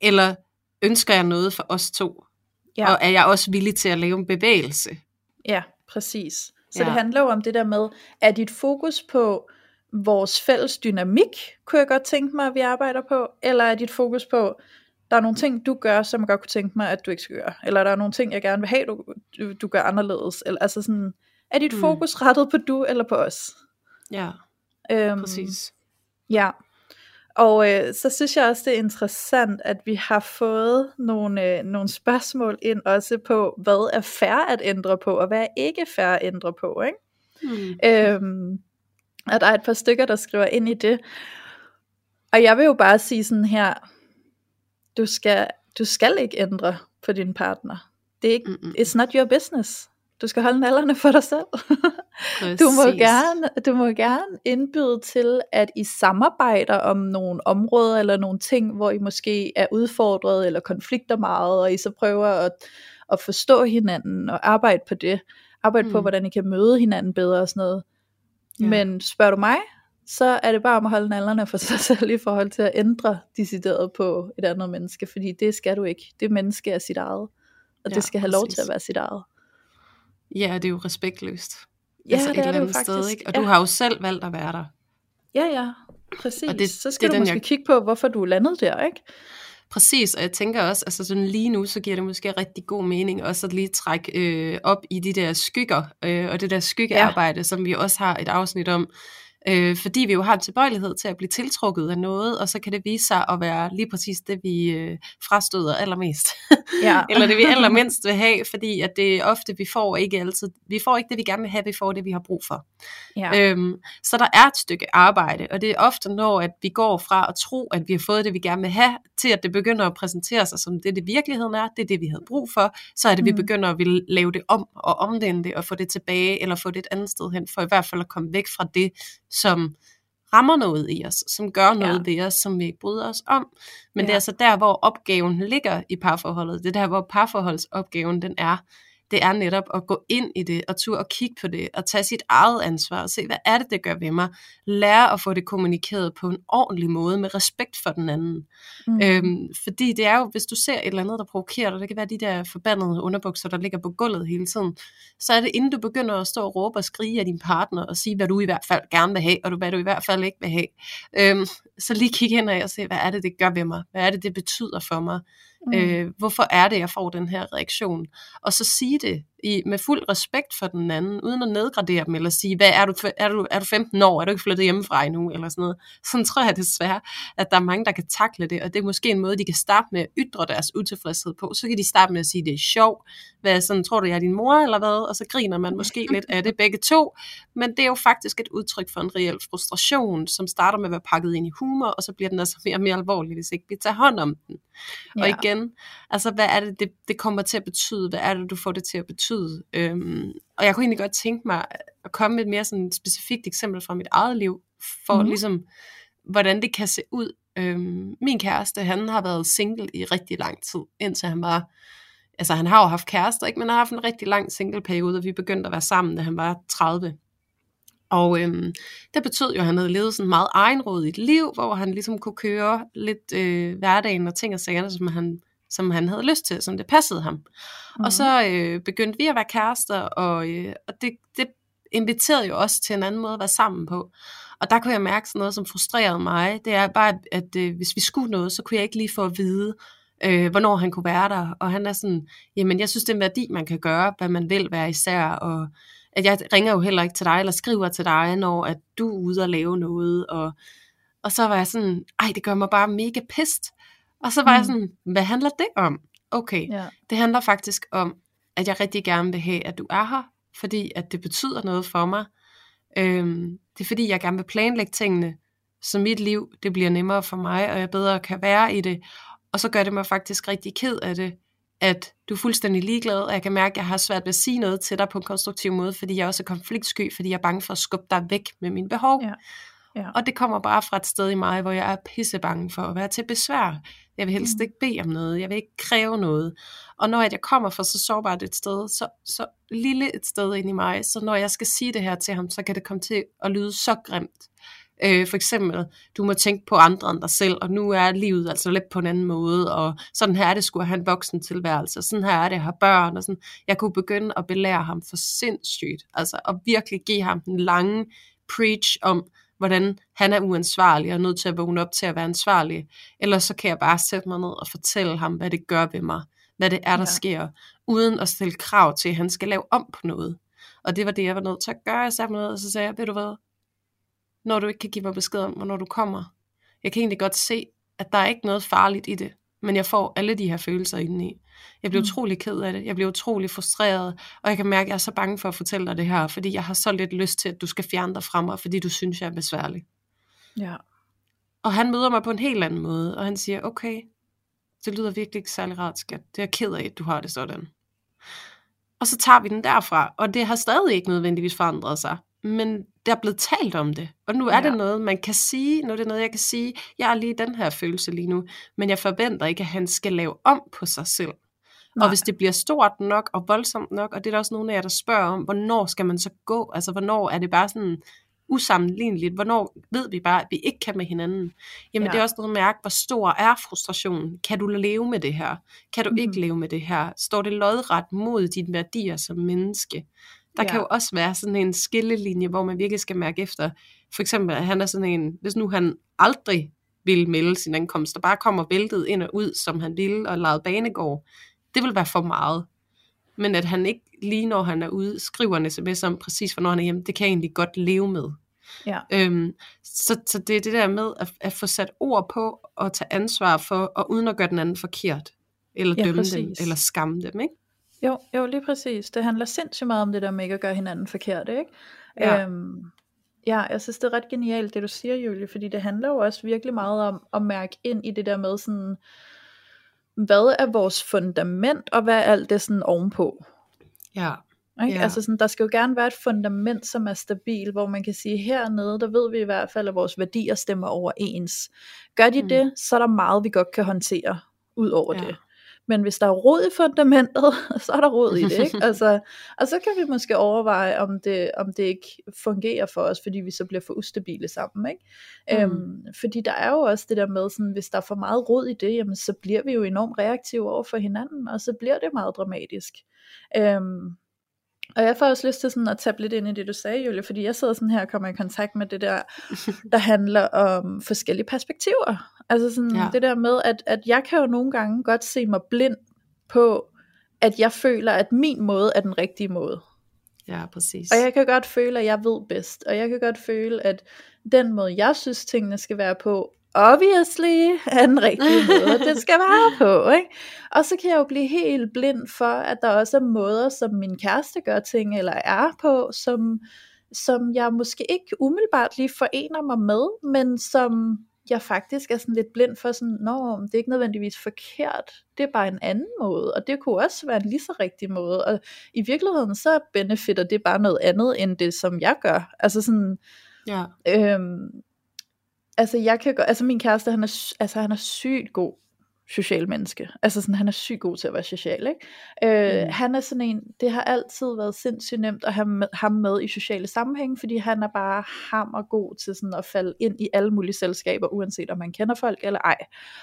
Eller ønsker jeg noget for os to? Ja. Og er jeg også villig til at lave en bevægelse? Ja, præcis. Så ja. det handler jo om det der med, er dit fokus på vores fælles dynamik, kunne jeg godt tænke mig, at vi arbejder på, eller er dit fokus på, der er nogle ting, du gør, som jeg godt kunne tænke mig, at du ikke skal gøre, eller der er nogle ting, jeg gerne vil have, du, du, du gør anderledes, eller altså sådan, er dit mm. fokus rettet på du eller på os? Ja, øhm, præcis. Ja, Og øh, så synes jeg også, det er interessant, at vi har fået nogle, øh, nogle spørgsmål ind også på, hvad er fair at ændre på, og hvad er ikke fair at ændre på. Ikke? Mm. Øhm, og der er et par stykker, der skriver ind i det. Og jeg vil jo bare sige sådan her, du skal, du skal ikke ændre på din partner. Det er ikke, Mm-mm. it's not your business. Du skal holde nallerne for dig selv. du, må gerne, du må gerne indbyde til, at I samarbejder om nogle områder eller nogle ting, hvor I måske er udfordret eller konflikter meget, og I så prøver at, at forstå hinanden og arbejde på det. Arbejde mm. på, hvordan I kan møde hinanden bedre og sådan noget. Ja. Men spørger du mig, så er det bare om at holde nallerne for sig selv i forhold til at ændre decideret på et andet menneske, fordi det skal du ikke. Det menneske er sit eget, og ja, det skal have præcis. lov til at være sit eget. Ja, det er jo respektløst. Ja, altså det et er eller andet sted, ikke? Og ja. du har jo selv valgt at være der. Ja, ja, præcis. Og det, så skal det du måske jeg... kigge på, hvorfor du er landet der, ikke? Præcis, og jeg tænker også, altså sådan lige nu, så giver det måske rigtig god mening også at lige trække øh, op i de der skygger, øh, og det der skyggearbejde, ja. som vi også har et afsnit om, øh, fordi vi jo har en tilbøjelighed til at blive tiltrukket af noget, og så kan det vise sig at være lige præcis det, vi øh, frastøder allermest. Ja. Eller det, vi allermindst vil have, fordi at det ofte, vi får ikke altid, vi får ikke det, vi gerne vil have, vi får det, vi har brug for. Ja. Øhm, så der er et stykke arbejde, og det er ofte, når at vi går fra at tro, at vi har fået det, vi gerne vil have, til at det begynder at præsentere sig som det, det virkeligheden er, det er det, vi havde brug for, så er det, mm. vi begynder at ville lave det om og omvende det, og få det tilbage, eller få det et andet sted hen, for i hvert fald at komme væk fra det, som rammer noget i os, som gør noget ja. ved os, som vi ikke bryder os om. Men ja. det er altså der, hvor opgaven ligger i parforholdet. Det er der, hvor parforholdsopgaven den er det er netop at gå ind i det, og turde at kigge på det, og tage sit eget ansvar, og se, hvad er det, det gør ved mig. Lære at få det kommunikeret på en ordentlig måde, med respekt for den anden. Mm. Øhm, fordi det er jo, hvis du ser et eller andet, der provokerer dig, det kan være de der forbandede underbukser, der ligger på gulvet hele tiden, så er det inden du begynder at stå og råbe og skrige af din partner, og sige, hvad du i hvert fald gerne vil have, og hvad du i hvert fald ikke vil have. Øhm, så lige kigge ind og se, hvad er det, det gør ved mig? Hvad er det, det betyder for mig? Mm. Øh, hvorfor er det, jeg får den her reaktion? Og så sige det i, med fuld respekt for den anden, uden at nedgradere dem, eller sige, hvad er du, er du, er du 15 år, er du ikke flyttet hjemmefra endnu, eller sådan noget. Sådan tror jeg desværre, at der er mange, der kan takle det, og det er måske en måde, de kan starte med at ytre deres utilfredshed på. Så kan de starte med at sige, det er sjovt, hvad sådan, tror du, jeg er din mor, eller hvad? Og så griner man måske lidt af det begge to, men det er jo faktisk et udtryk for en reel frustration, som starter med at være pakket ind i humor, og så bliver den altså mere og mere alvorlig, hvis ikke vi tager hånd om den. Ja. Og igen, altså hvad er det, det, det kommer til at betyde? Hvad er det, du får det til at betyde? Øhm, og jeg kunne egentlig godt tænke mig at komme med et mere sådan specifikt eksempel fra mit eget liv, for mm. ligesom, hvordan det kan se ud. Øhm, min kæreste, han har været single i rigtig lang tid, indtil han var, altså han har jo haft kærester, ikke? men han har haft en rigtig lang single-periode, og vi begyndte at være sammen, da han var 30. Og øhm, det betød jo, at han havde levet sådan meget egenrådigt liv, hvor han ligesom kunne køre lidt øh, hverdagen og ting og sager, som han, som han havde lyst til, som det passede ham. Mm. Og så øh, begyndte vi at være kærester, og, øh, og det, det inviterede jo også til en anden måde at være sammen på. Og der kunne jeg mærke sådan noget, som frustrerede mig. Det er bare, at, øh, hvis vi skulle noget, så kunne jeg ikke lige få at vide, øh, hvornår han kunne være der. Og han er sådan, jamen jeg synes, det er en værdi, man kan gøre, hvad man vil være især, og at jeg ringer jo heller ikke til dig, eller skriver til dig, når at du er ude og lave noget, og, og så var jeg sådan, ej, det gør mig bare mega pist. Og så var mm. jeg sådan, hvad handler det om? Okay, ja. det handler faktisk om, at jeg rigtig gerne vil have, at du er her, fordi at det betyder noget for mig. Øhm, det er fordi, jeg gerne vil planlægge tingene, så mit liv, det bliver nemmere for mig, og jeg bedre kan være i det. Og så gør det mig faktisk rigtig ked af det, at du er fuldstændig ligeglad, og jeg kan mærke, at jeg har svært ved at sige noget til dig på en konstruktiv måde, fordi jeg også er konfliktsky, fordi jeg er bange for at skubbe dig væk med mine behov. Ja. Ja. Og det kommer bare fra et sted i mig, hvor jeg er pisse bange for at være til besvær. Jeg vil helst mm. ikke bede om noget, jeg vil ikke kræve noget. Og når jeg kommer fra så sårbart et sted, så, så lille et sted ind i mig, så når jeg skal sige det her til ham, så kan det komme til at lyde så grimt. Øh, for eksempel, du må tænke på andre end dig selv, og nu er livet altså lidt på en anden måde, og sådan her er det skulle have en voksen tilværelse, og sådan her er det at have børn, og sådan. Jeg kunne begynde at belære ham for sindssygt, altså at virkelig give ham den lange preach om, hvordan han er uansvarlig og nødt til at vågne op til at være ansvarlig. Eller så kan jeg bare sætte mig ned og fortælle ham, hvad det gør ved mig. Hvad det er, der ja. sker. Uden at stille krav til, at han skal lave om på noget. Og det var det, jeg var nødt til at gøre. Jeg satte mig ned, og så sagde jeg, ved du hvad, når du ikke kan give mig besked om, hvornår du kommer. Jeg kan egentlig godt se, at der er ikke noget farligt i det, men jeg får alle de her følelser indeni. Jeg bliver mm. utrolig ked af det, jeg bliver utrolig frustreret, og jeg kan mærke, at jeg er så bange for at fortælle dig det her, fordi jeg har så lidt lyst til, at du skal fjerne dig fra mig, fordi du synes, jeg er besværlig. Ja. Og han møder mig på en helt anden måde, og han siger, okay, det lyder virkelig ikke særlig rart, skat. Det er jeg ked af, at du har det sådan. Og så tager vi den derfra, og det har stadig ikke nødvendigvis forandret sig. Men der er blevet talt om det, og nu er ja. det noget, man kan sige, nu er det noget, jeg kan sige, jeg er lige den her følelse lige nu, men jeg forventer ikke, at han skal lave om på sig selv. Nej. Og hvis det bliver stort nok og voldsomt nok, og det er der også nogle af jer, der spørger om, hvornår skal man så gå? Altså, hvornår er det bare sådan usammenligneligt? Hvornår ved vi bare, at vi ikke kan med hinanden? Jamen, ja. det er også noget at mærke, hvor stor er frustrationen? Kan du leve med det her? Kan du mm. ikke leve med det her? Står det lodret mod dine værdier som menneske? Der ja. kan jo også være sådan en skillelinje, hvor man virkelig skal mærke efter. For eksempel, at han er sådan en, hvis nu han aldrig vil melde sin ankomst, og bare kommer væltet ind og ud, som han ville, og lavet banegård, det vil være for meget. Men at han ikke lige når han er ude, skriver en sms om præcis, hvornår han er hjemme, det kan jeg egentlig godt leve med. Ja. Øhm, så, så det er det der med at, at få sat ord på, og tage ansvar for, og uden at gøre den anden forkert, eller ja, dømme præcis. dem, eller skamme dem, ikke? Jo, jo, lige præcis. Det handler sindssygt meget om det der med ikke at gøre hinanden forkert, ikke? Ja. Øhm, ja, jeg synes det er ret genialt det du siger, Julie, fordi det handler jo også virkelig meget om at mærke ind i det der med sådan, hvad er vores fundament, og hvad er alt det sådan ovenpå? Ja. Ikke? Ja. Altså sådan, der skal jo gerne være et fundament, som er stabil, hvor man kan sige, hernede, der ved vi i hvert fald, at vores værdier stemmer overens. Gør de mm. det, så er der meget, vi godt kan håndtere ud over ja. det. Men hvis der er rod i fundamentet, så er der rod i det, ikke? Altså, og så kan vi måske overveje, om det, om det ikke fungerer for os, fordi vi så bliver for ustabile sammen, ikke? Mm. Øhm, fordi der er jo også det der med, sådan, hvis der er for meget rod i det, jamen, så bliver vi jo enormt reaktive over for hinanden, og så bliver det meget dramatisk. Øhm, og jeg får også lyst til sådan at tage lidt ind i det, du sagde, Julie, fordi jeg sidder sådan her og kommer i kontakt med det der, der handler om forskellige perspektiver. Altså sådan ja. det der med, at, at jeg kan jo nogle gange godt se mig blind på, at jeg føler, at min måde er den rigtige måde. Ja, præcis. Og jeg kan godt føle, at jeg ved bedst, og jeg kan godt føle, at den måde, jeg synes, tingene skal være på, obviously er den rigtige måde, det skal være på. Ikke? Og så kan jeg jo blive helt blind for, at der også er måder, som min kæreste gør ting, eller er på, som, som jeg måske ikke umiddelbart lige forener mig med, men som jeg faktisk er sådan lidt blind for sådan, nå, det er ikke nødvendigvis forkert, det er bare en anden måde, og det kunne også være en lige så rigtig måde, og i virkeligheden så benefitter det bare noget andet, end det som jeg gør, altså sådan, ja. øhm, altså jeg kan godt, altså min kæreste, han er, altså han er sygt god social menneske. Altså sådan, han er sygt god til at være social, ikke? Øh, mm. Han er sådan en, det har altid været sindssygt nemt at have med, ham med i sociale sammenhænge, fordi han er bare hammer god til sådan at falde ind i alle mulige selskaber, uanset om man kender folk eller ej.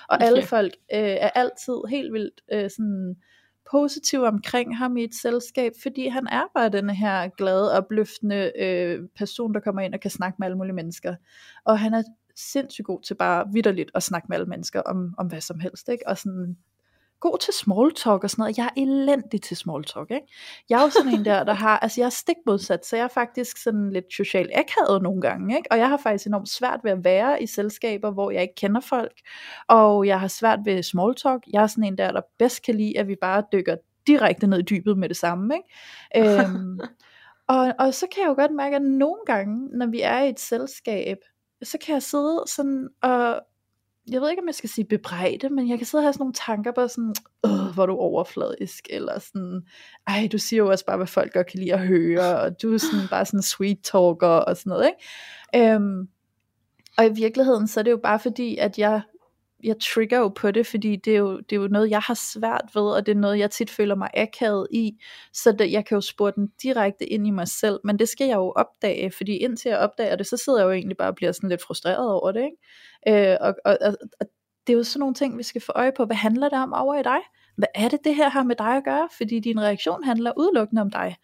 Og okay. alle folk øh, er altid helt vildt øh, sådan positiv omkring ham i et selskab, fordi han er bare den her glade, opløftende øh, person, der kommer ind og kan snakke med alle mulige mennesker. Og han er sindssygt god til bare vidderligt at snakke med alle mennesker om, om hvad som helst, ikke? Og sådan god til small talk og sådan noget. Jeg er elendig til small talk, ikke? Jeg er jo sådan en der, der har, altså jeg er stik modsat, så jeg er faktisk sådan lidt social akavet nogle gange, ikke? Og jeg har faktisk enormt svært ved at være i selskaber, hvor jeg ikke kender folk, og jeg har svært ved small talk. Jeg er sådan en der, der bedst kan lide, at vi bare dykker direkte ned i dybet med det samme, ikke? øhm, og, og så kan jeg jo godt mærke, at nogle gange, når vi er i et selskab, så kan jeg sidde sådan og, jeg ved ikke om jeg skal sige bebrejde, men jeg kan sidde og have sådan nogle tanker på sådan, Åh, hvor du overfladisk, eller sådan, ej, du siger jo også bare, hvad folk godt kan lide at høre, og du er sådan bare sådan sweet talker, og sådan noget, ikke? Øhm, og i virkeligheden, så er det jo bare fordi, at jeg jeg trigger jo på det, fordi det er, jo, det er jo noget, jeg har svært ved, og det er noget, jeg tit føler mig akavet i, så det, jeg kan jo spore den direkte ind i mig selv, men det skal jeg jo opdage, fordi indtil jeg opdager det, så sidder jeg jo egentlig bare og bliver sådan lidt frustreret over det, ikke? Øh, og, og, og, og det er jo sådan nogle ting, vi skal få øje på, hvad handler det om over i dig? Hvad er det, det her har med dig at gøre? Fordi din reaktion handler udelukkende om dig.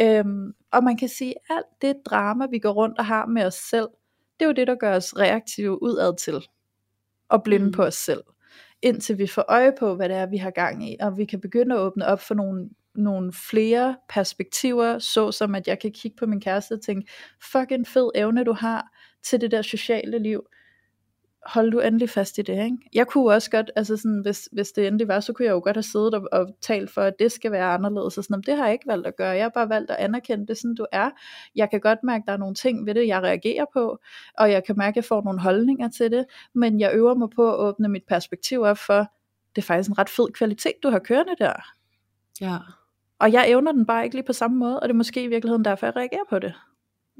Øhm, og man kan sige, alt det drama, vi går rundt og har med os selv, det er jo det, der gør os reaktive udad til og blinde mm. på os selv, indtil vi får øje på, hvad det er, vi har gang i, og vi kan begynde at åbne op for nogle, nogle flere perspektiver, så som at jeg kan kigge på min kæreste og tænke, fucking fed evne du har til det der sociale liv. Hold du endelig fast i det, ikke? Jeg kunne også godt, altså sådan, hvis, hvis det endelig var, så kunne jeg jo godt have siddet og, og talt for, at det skal være anderledes, og sådan, men det har jeg ikke valgt at gøre, jeg har bare valgt at anerkende det, sådan du er. Jeg kan godt mærke, at der er nogle ting ved det, jeg reagerer på, og jeg kan mærke, at jeg får nogle holdninger til det, men jeg øver mig på at åbne mit perspektiv op for, det er faktisk en ret fed kvalitet, du har kørende der. Ja. Og jeg evner den bare ikke lige på samme måde, og det er måske i virkeligheden derfor, jeg reagerer på det.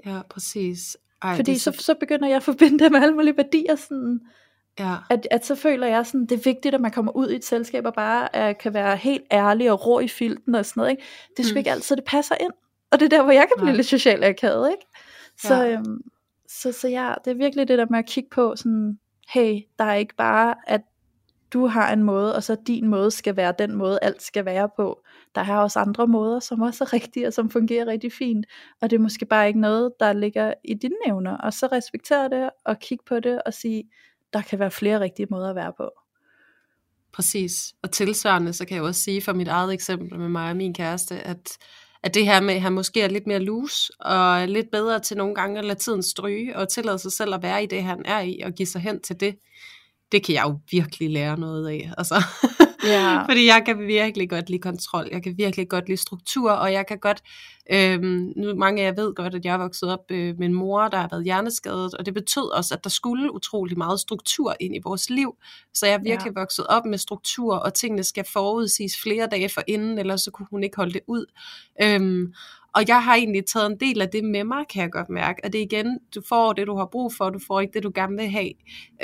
Ja, præcis. Ej, Fordi det så, så begynder jeg at forbinde det med alle mulige værdier, sådan, Ja, at, at så føler jeg sådan, det er vigtigt, at man kommer ud i et selskab og bare uh, kan være helt ærlig og rå i filten og sådan noget. Ikke? Det er sgu Mm. ikke altid, det passer ind. Og det er der, hvor jeg kan blive Nej. lidt socialt akavet. Ikke? Så, ja. øhm, så, så ja, det er virkelig det der med at kigge på, sådan, hey, der er ikke bare, at du har en måde, og så din måde skal være den måde, alt skal være på. Der er også andre måder, som også er rigtige, og som fungerer rigtig fint. Og det er måske bare ikke noget, der ligger i dine evner. Og så respektere det, og kigge på det, og sige, der kan være flere rigtige måder at være på. præcis. Og tilsvarende, så kan jeg også sige for mit eget eksempel med mig og min kæreste, at, at det her med, at han måske er lidt mere loose, og lidt bedre til nogle gange at lade tiden stryge, og tillade sig selv at være i det, han er i, og give sig hen til det, det kan jeg jo virkelig lære noget af. Altså. Ja. Fordi jeg kan virkelig godt lide kontrol, jeg kan virkelig godt lide struktur, og jeg kan godt, øhm, nu mange af jer ved godt, at jeg er vokset op øh, med en mor, der har været hjerneskadet, og det betød også, at der skulle utrolig meget struktur ind i vores liv, så jeg er virkelig ja. vokset op med struktur, og tingene skal forudsiges flere dage for inden, ellers så kunne hun ikke holde det ud. Øhm, og jeg har egentlig taget en del af det med mig, kan jeg godt mærke. Og det er igen, du får det, du har brug for, du får ikke det, du gerne vil have.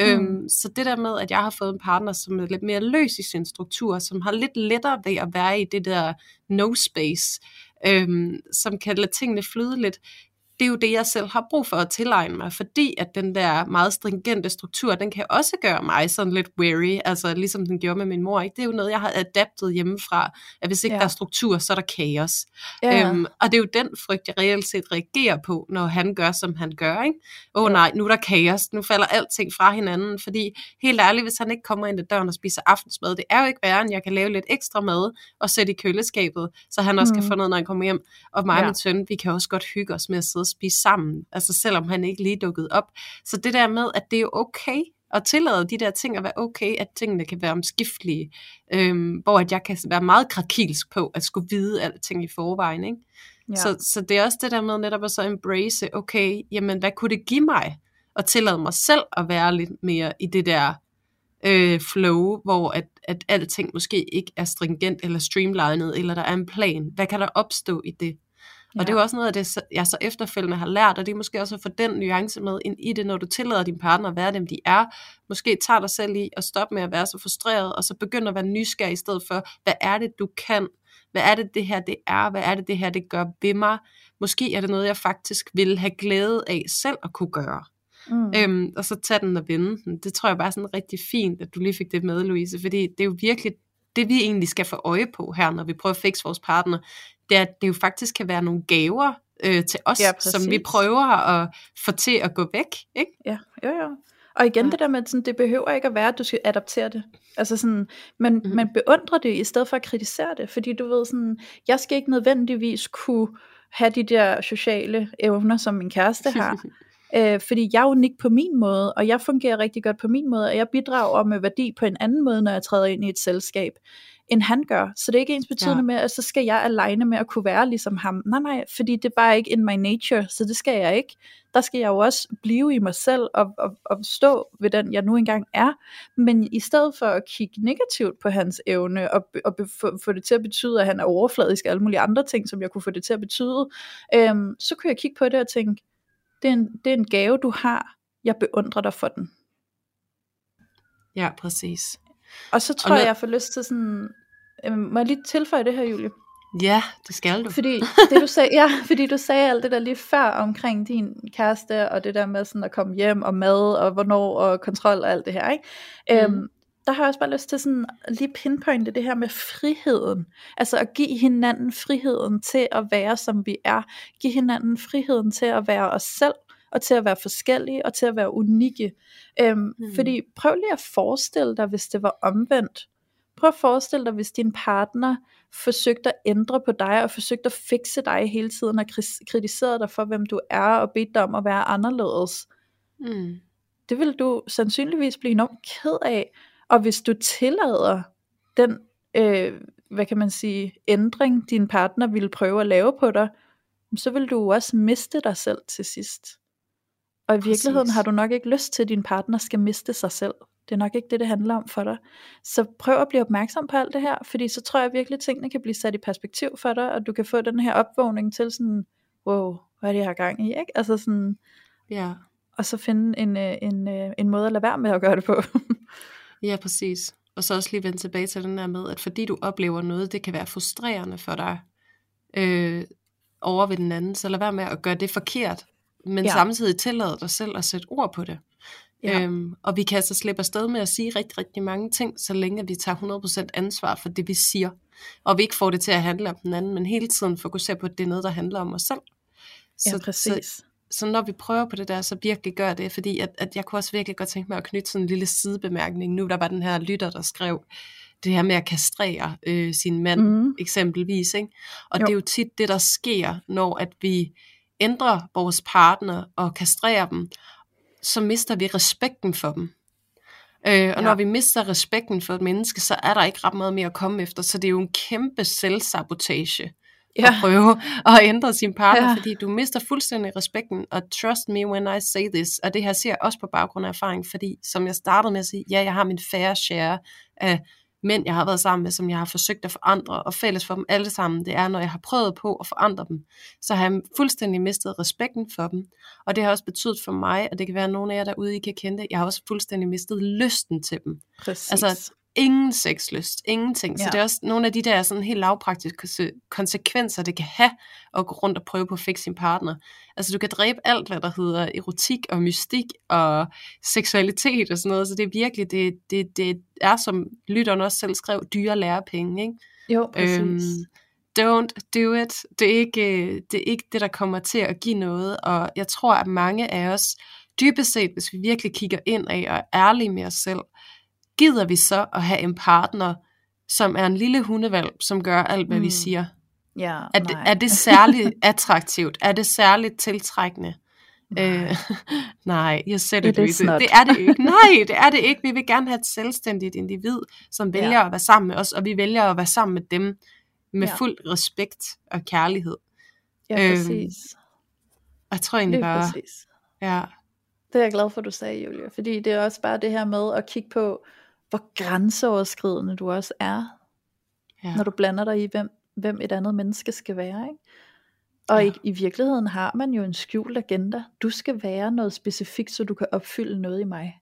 Mm. Øhm, så det der med, at jeg har fået en partner, som er lidt mere løs i sin struktur, som har lidt lettere ved at være i det der no space, øhm, som kan lade tingene flyde lidt, det er jo det, jeg selv har brug for at tilegne mig, fordi at den der meget stringente struktur, den kan også gøre mig sådan lidt weary, altså ligesom den gjorde med min mor. Ikke? Det er jo noget, jeg har adaptet hjemmefra, at hvis ikke Ja. der er struktur, så er der kaos. Ja. Øhm, og det er jo den frygt, jeg reelt set reagerer på, når han gør, som han gør. Ikke? Åh oh, nej, nu er der kaos, nu falder alting fra hinanden, fordi helt ærligt, hvis han ikke kommer ind ad døren og spiser aftensmad, det er jo ikke værre, end jeg kan lave lidt ekstra mad og sætte i køleskabet, så han også mm. Kan få noget, når han kommer hjem. Og mig og Ja. min søn, vi kan også godt hygge os med at sidde og spise sammen, altså selvom han ikke lige dukkede op. Så det der med, at det er okay at tillade de der ting at være okay, at tingene kan være omskiftelige, øhm, hvor at jeg kan være meget krakilsk på at skulle vide alting i forvejen, ikke? Ja. Så, så det er også det der med netop at så embrace, okay, jamen hvad kunne det give mig at tillade mig selv at være lidt mere i det der øh, flow, hvor at, at alting måske ikke er stringent eller streamlinet, eller der er en plan. Hvad kan der opstå i det? Og det er jo også noget af det, jeg så efterfølgende har lært, og det er måske også at få den nuance med ind i det, når du tillader din partner at være dem, de er. Måske tager dig selv i at stoppe med at være så frustreret, og så begynder at være nysgerrig i stedet for, hvad er det, du kan? Hvad er det, det her det er? Hvad er det, det her det gør ved mig? Måske er det noget, jeg faktisk ville have glæde af selv at kunne gøre. mm. Øhm, og så tage den og vende den. Det tror jeg bare er sådan rigtig fint, at du lige fik det med, Louise, fordi det er jo virkelig det, vi egentlig skal få øje på her, når vi prøver at fikse vores partner, det er, at det jo faktisk kan være nogle gaver øh, til os, Ja, som vi prøver at få til at gå væk. Ikke? Ja, jo jo. Og igen Ja. det der med, sådan, det behøver ikke at være, at du skal adaptere det. Altså sådan, Mhm. mm. man beundrer det, i stedet for at kritisere det. Fordi du ved sådan, jeg skal ikke nødvendigvis kunne have de der sociale evner, som min kæreste har. øh, fordi jeg er unik på min måde, og jeg fungerer rigtig godt på min måde, og jeg bidrager med værdi på en anden måde, når jeg træder ind i et selskab, end han gør. Så det er ikke ens betydende Ja. med, at så skal jeg alene med at kunne være ligesom ham. Nej, nej, fordi det er bare ikke in my nature, så det skal jeg ikke. Der skal jeg jo også blive i mig selv og, og, og stå ved den, jeg nu engang er. Men i stedet for at kigge negativt på hans evne og, og få, få det til at betyde, at han er overfladisk og alle mulige andre ting, som jeg kunne få det til at betyde, øhm, så kunne jeg kigge på det og tænke, det er, en, det er en gave, du har. Jeg beundrer dig for den. Ja, præcis. Og så tror når- jeg, jeg får lyst til sådan... Øhm, må jeg lige tilføje det her, Julie? Ja, det skal du. Fordi det du sagde, ja, fordi du sagde alt det der lige før omkring din kæreste, og det der med sådan at komme hjem, og mad, og hvornår, og kontrol og alt det her, ikke? Mm. Øhm, der har jeg også bare lyst til sådan lige pinpointe det her med friheden. Altså at give hinanden friheden til at være, som vi er. Give hinanden friheden til at være os selv, og til at være forskellige, og til at være unikke. Øhm, Mm. Fordi prøv lige at forestille dig, hvis det var omvendt. Prøv at forestille dig, hvis din partner forsøgte at ændre på dig, og forsøgte at fikse dig hele tiden, og kritiserede dig for, hvem du er, og bedte dig om at være anderledes. Mm. det vil du sandsynligvis blive enormt ked af, og hvis du tillader den, øh, hvad kan man sige, ændring, din partner ville prøve at lave på dig, så vil du også miste dig selv til sidst. Og i virkeligheden Præcis. har du nok ikke lyst til, at din partner skal miste sig selv. Det er nok ikke det, det handler om for dig. Så prøv at blive opmærksom på alt det her, fordi så tror jeg virkelig, at tingene kan blive sat i perspektiv for dig, og du kan få den her opvågning til sådan, wow, hvad er det, jeg har gang i, ikke? Altså sådan, Ja, og så finde en, øh, en, øh, en måde at lade være med at gøre det på. ja, præcis. Og så også lige vende tilbage til den der med, at fordi du oplever noget, det kan være frustrerende for dig øh, over ved den anden, så lad være med at gøre det forkert, men Ja. ja. samtidig tillade dig selv at sætte ord på det. Ja. Ja. Øhm, og vi kan altså slippe afsted med at sige rigtig, rigtig mange ting, så længe vi tager 100% ansvar for det, vi siger. Og vi ikke får det til at handle om den anden, men hele tiden fokuserer på, at det er noget, der handler om os selv. ja, Så, præcis. så, så når vi prøver på det der, så virkelig gør det, fordi at, at jeg kunne også virkelig godt tænke mig at knytte sådan en lille sidebemærkning. Nu der var den her lytter, der skrev det her med at kastrere øh, sin mand, mm. eksempelvis. Ikke? Og jo. det er jo tit det, der sker, når at vi ændrer vores partner og kastrerer dem, så mister vi respekten for dem. Øh, og Ja. når vi mister respekten for et menneske, så er der ikke ret meget mere at komme efter. Så det er jo en kæmpe selvsabotage Ja, at prøve at ændre sin partner, Ja. fordi du mister fuldstændig respekten, og trust me when I say this, og det her ser jeg også på baggrund af erfaring, fordi som jeg startede med at sige, ja, jeg har min fair share af mænd, jeg har været sammen med, som jeg har forsøgt at forandre, og fælles for dem alle sammen, det er, når jeg har prøvet på at forandre dem, så har jeg fuldstændig mistet respekten for dem, og det har også betydet for mig, og det kan være, at nogle af jer derude, I kan kende det, jeg har også fuldstændig mistet lysten til dem. præcis. Altså, ingen sexlyst, ingenting. Så Ja. det er også nogle af de der sådan helt lavpraktiske konse- konsekvenser, det kan have at gå rundt og prøve på at fikse sin partner. Altså du kan dræbe alt, hvad der hedder erotik og mystik og seksualitet og sådan noget, så det er virkelig, det, det, det er som lytteren også selv skrev, dyre lærepenge, ikke? jo, præcis. Øhm, don't do it. Det er, ikke, det er ikke det, der kommer til at give noget, og jeg tror, at mange af os, dybest set, hvis vi virkelig kigger ind af og er ærlige med os selv, gider vi så at have en partner, som er en lille hundevalg, som gør alt, hvad mm. Vi siger? ja, Er det, nej. er det særligt attraktivt? Er det særligt tiltrækkende? Nej. Øh, nej, jeg It det, not. Det er det ikke. Nej, det er det ikke. Vi vil gerne have et selvstændigt individ, som vælger Ja. at være sammen med os, og vi vælger at være sammen med dem med Ja. fuld respekt og kærlighed. ja, øhm, præcis. Og jeg tror egentlig bare, præcis. ja, Det er jeg glad for, du sagde, Julia. Fordi det er også bare det her med at kigge på, hvor grænseoverskridende du også er, ja, når du blander dig i, hvem, hvem et andet menneske skal være. Ikke? Og Ja. i, i virkeligheden har man jo en skjult agenda. Du skal være noget specifikt, så du kan opfylde noget i mig.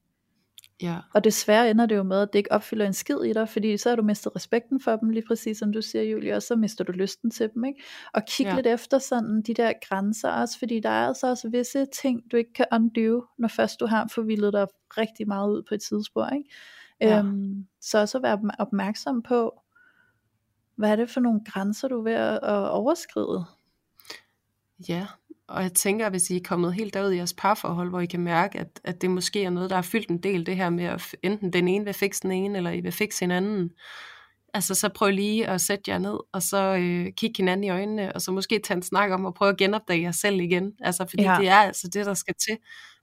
ja, Og desværre ender det jo med, at det ikke opfylder en skid i dig, fordi så har du mistet respekten for dem, lige præcis som du siger, Julie, og så mister du lysten til dem. Ikke? Og kig ja. Lidt efter sådan de der grænser også, fordi der er altså også visse ting, du ikke kan undo, når først du har forvildet dig rigtig meget ud på et tidsspor. Ikke? Ja. Øhm, så også at være opm- opmærksom på, hvad er det for nogle grænser, du er ved at, at overskride? ja. Og jeg tænker, hvis I er kommet helt derud i jeres parforhold, hvor I kan mærke, at, at det måske er noget, der har fyldt en del, det her med at enten den ene vil fikse den ene, eller I vil fikse hinanden. Altså så prøv lige at sætte jer ned, og så øh, kigge hinanden i øjnene, og så måske tage en snak om at prøve at genopdage jer selv igen. Altså fordi ja. det er altså det, der skal til.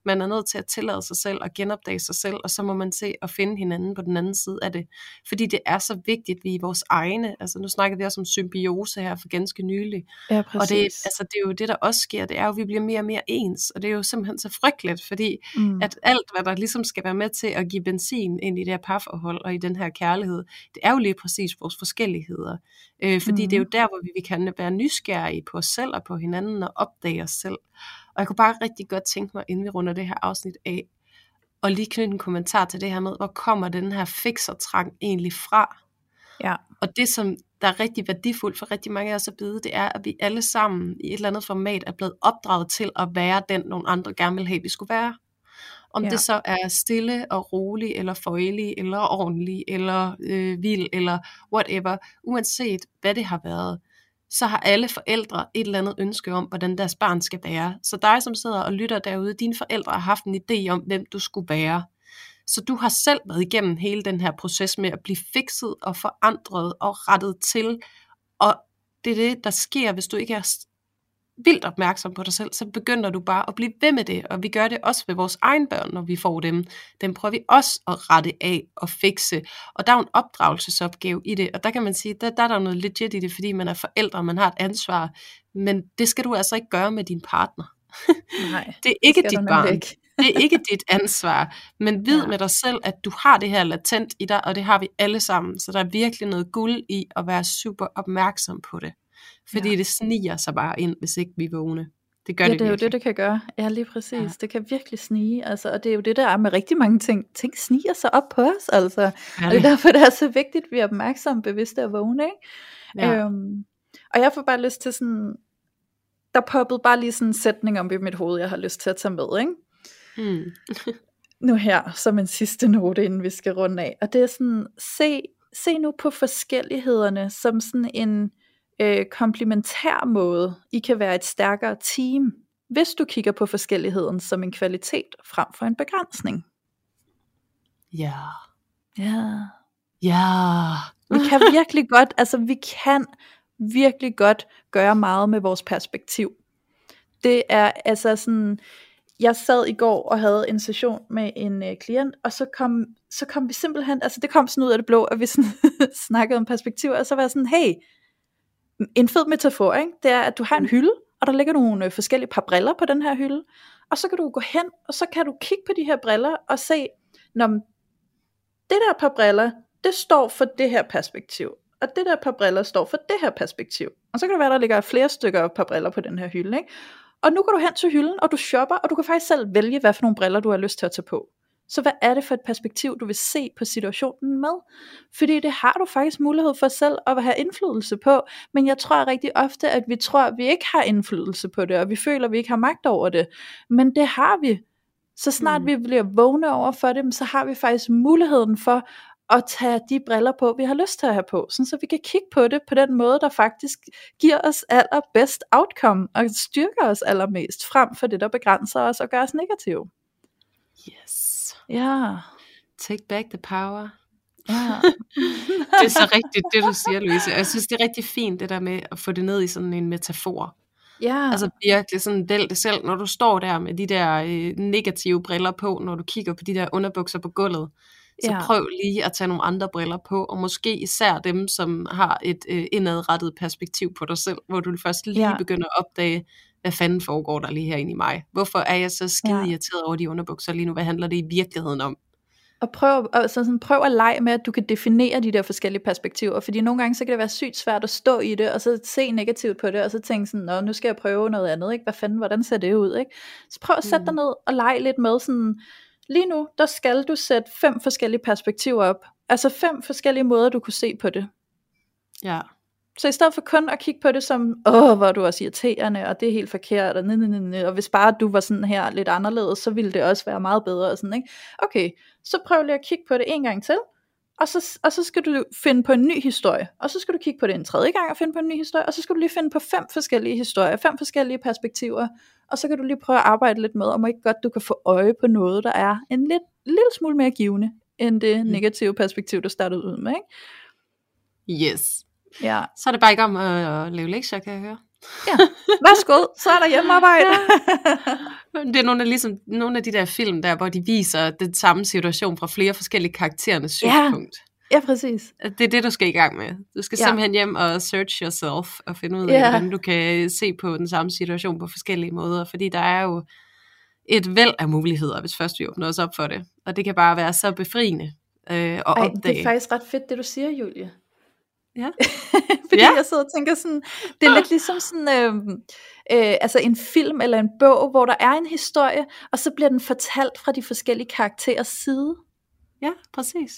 Man er nødt til at tillade sig selv og genopdage sig selv, og så må man se at finde hinanden på den anden side af det. Fordi det er så vigtigt, vi er vores egne, altså nu snakker vi også om symbiose her for ganske nylig, Ja, og det, altså, det er jo det, der også sker, det er jo, at vi bliver mere og mere ens, og det er jo simpelthen så frygteligt, fordi mm. at alt, hvad der ligesom skal være med til at give benzin ind i det her parforhold og i den her kærlighed, det er jo lige præcis vores forskelligheder. Øh, fordi Mhm. det er jo der, hvor vi kan være nysgerrige på os selv og på hinanden og opdage os selv. Og jeg kunne bare rigtig godt tænke mig, inden vi runder det her afsnit af, og lige knytte en kommentar til det her med, hvor kommer den her fiksertrang egentlig fra? ja. Og det, som der er rigtig værdifuldt for rigtig mange af os at vide, det er, at vi alle sammen i et eller andet format er blevet opdraget til at være den, nogle andre gerne vil have, vi skulle være. Om ja. det så er stille og rolig, eller føjelig, eller ordentlig, eller øh, vild, eller whatever, uanset hvad det har været, så har alle forældre et eller andet ønske om, hvordan deres barn skal være. Så dig, som sidder og lytter derude, dine forældre har haft en idé om, hvem du skulle være. Så du har selv været igennem hele den her proces med at blive fikset og forandret og rettet til. Og det er det, der sker, hvis du ikke er vildt opmærksom på dig selv, så begynder du bare at blive ved med det, og vi gør det også ved vores egen børn, når vi får dem. Den prøver vi også at rette af og fikse, og der er en opdragelsesopgave i det, og der kan man sige, der, der er der noget legit i det, fordi man er forældre, og man har et ansvar, men det skal du altså ikke gøre med din partner. Nej, det er ikke det dit barn. Ikke. det er ikke dit ansvar, men vid ja. med dig selv, at du har det her latent i dig, og det har vi alle sammen, så der er virkelig noget guld i at være super opmærksom på det. Fordi ja. det sniger sig bare ind, hvis ikke vi vågne. Det gør ja, det, det er virkelig. jo det, det kan gøre. Ja, lige præcis. Ja. Det kan virkelig snige. Altså, og det er jo det, der er med rigtig mange ting. Ting sniger sig op på os, altså. Ja, det. Og det er derfor, det er så vigtigt, at vi er opmærksomme, bevidste og vågne, ikke? Ja. Øhm, og jeg får bare lyst til sådan, der poppede bare lige sådan en sætning om i mit hoved, jeg har lyst til at tage med, ikke? Mm. nu her, som en sidste note, inden vi skal runde af. Og det er sådan, se, se nu på forskellighederne som sådan en øh, komplementær måde, I kan være et stærkere team, hvis du kigger på forskelligheden som en kvalitet frem for en begrænsning. Ja. Ja. Ja. Vi kan virkelig godt, altså vi kan virkelig godt gøre meget med vores perspektiv. Det er altså sådan, jeg sad i går og havde en session med en øh, klient, og så kom, så kom vi simpelthen, altså det kom sådan ud af det blå, at vi sådan snakkede om perspektiv, og så var jeg sådan, hey, en fed metafor, ikke? det er, at du har en hylde, og der ligger nogle øh, forskellige par briller på den her hylde, og så kan du gå hen, og så kan du kigge på de her briller, og se, når det der par briller, det står for det her perspektiv, og det der par briller står for det her perspektiv. Og så kan det være, der ligger flere stykker par briller på den her hylde, ikke? Og nu går du hen til hylden, og du shopper, og du kan faktisk selv vælge, hvad for nogle briller du har lyst til at tage på. Så hvad er det for et perspektiv, du vil se på situationen med? Fordi det har du faktisk mulighed for selv at have indflydelse på, men jeg tror rigtig ofte, at vi tror, at vi ikke har indflydelse på det, og vi føler, at vi ikke har magt over det. Men det har vi. Så snart mm. vi bliver vågne over for det, så har vi faktisk muligheden for at tage de briller på, vi har lyst til at have på, sådan så vi kan kigge på det på den måde, der faktisk giver os allerbedst outcome, og styrker os allermest, frem for det, der begrænser os og gør os negative. Yes. Ja. Take back the power. Ja. det er så rigtigt, det du siger, Louise. Jeg synes, det er rigtig fint, det der med at få det ned i sådan en metafor. Ja. Altså virkelig sådan, vælg det selv, når du står der med de der øh, negative briller på, når du kigger på de der underbukser på gulvet, så ja. prøv lige at tage nogle andre briller på, og måske især dem, som har et øh, indadrettet perspektiv på dig selv, hvor du først lige ja. begynder at opdage, hvad fanden foregår der lige herinde i mig? Hvorfor er jeg så skide ja. irriteret over de underbukser lige nu? Hvad handler det i virkeligheden om? Og prøv, altså sådan, prøv at lege med, at du kan definere de der forskellige perspektiver, fordi nogle gange så kan det være sygt svært at stå i det, og så se negativt på det, og så tænke sådan, Nå, nu skal jeg prøve noget andet, ikke? hvad fanden, hvordan ser det ud? Ikke? Så prøv at sætte mm. dig ned og lege lidt med sådan, lige nu, der skal du sætte fem forskellige perspektiver op, altså fem forskellige måder, du kunne se på det. Ja. Så i stedet for kun at kigge på det som, åh, hvor er du også irriterende, og det er helt forkert, og, næ, og hvis bare du var sådan her lidt anderledes, så ville det også være meget bedre, og sådan, ikke? Okay, så prøv lige at kigge på det en gang til, og så, og så skal du finde på en ny historie, og så skal du kigge på det en tredje gang og finde på en ny historie, og så skal du lige finde på fem forskellige historier, fem forskellige perspektiver, og så kan du lige prøve at arbejde lidt med, om ikke godt du kan få øje på noget, der er en lidt, lille smule mere givende, end det mm. negative perspektiv, du startede ud med, ikke? Yes. Ja. Så er det bare ikke om at, at lave lektier, kan jeg høre. Ja, værsgo, så er der hjemmearbejde. ja. Det er nogle af, ligesom, nogle af de der film, der, hvor de viser den samme situation fra flere forskellige karakterernes synspunkt. Ja. ja, præcis. Det er det, du skal i gang med. Du skal ja. simpelthen hjem og search yourself, og finde ud af, ja. hvordan du kan se på den samme situation på forskellige måder. Fordi der er jo et væld af muligheder, hvis først vi åbner os op for det. Og det kan bare være så befriende øh, at Ej, opdage. det er faktisk ret fedt, det du siger, Julie. Ja. Fordi ja. jeg sidder og tænker sådan, det er lidt ligesom sådan, øh, øh, altså en film eller en bog, hvor der er en historie, og så bliver den fortalt fra de forskellige karakterers side. Ja, præcis.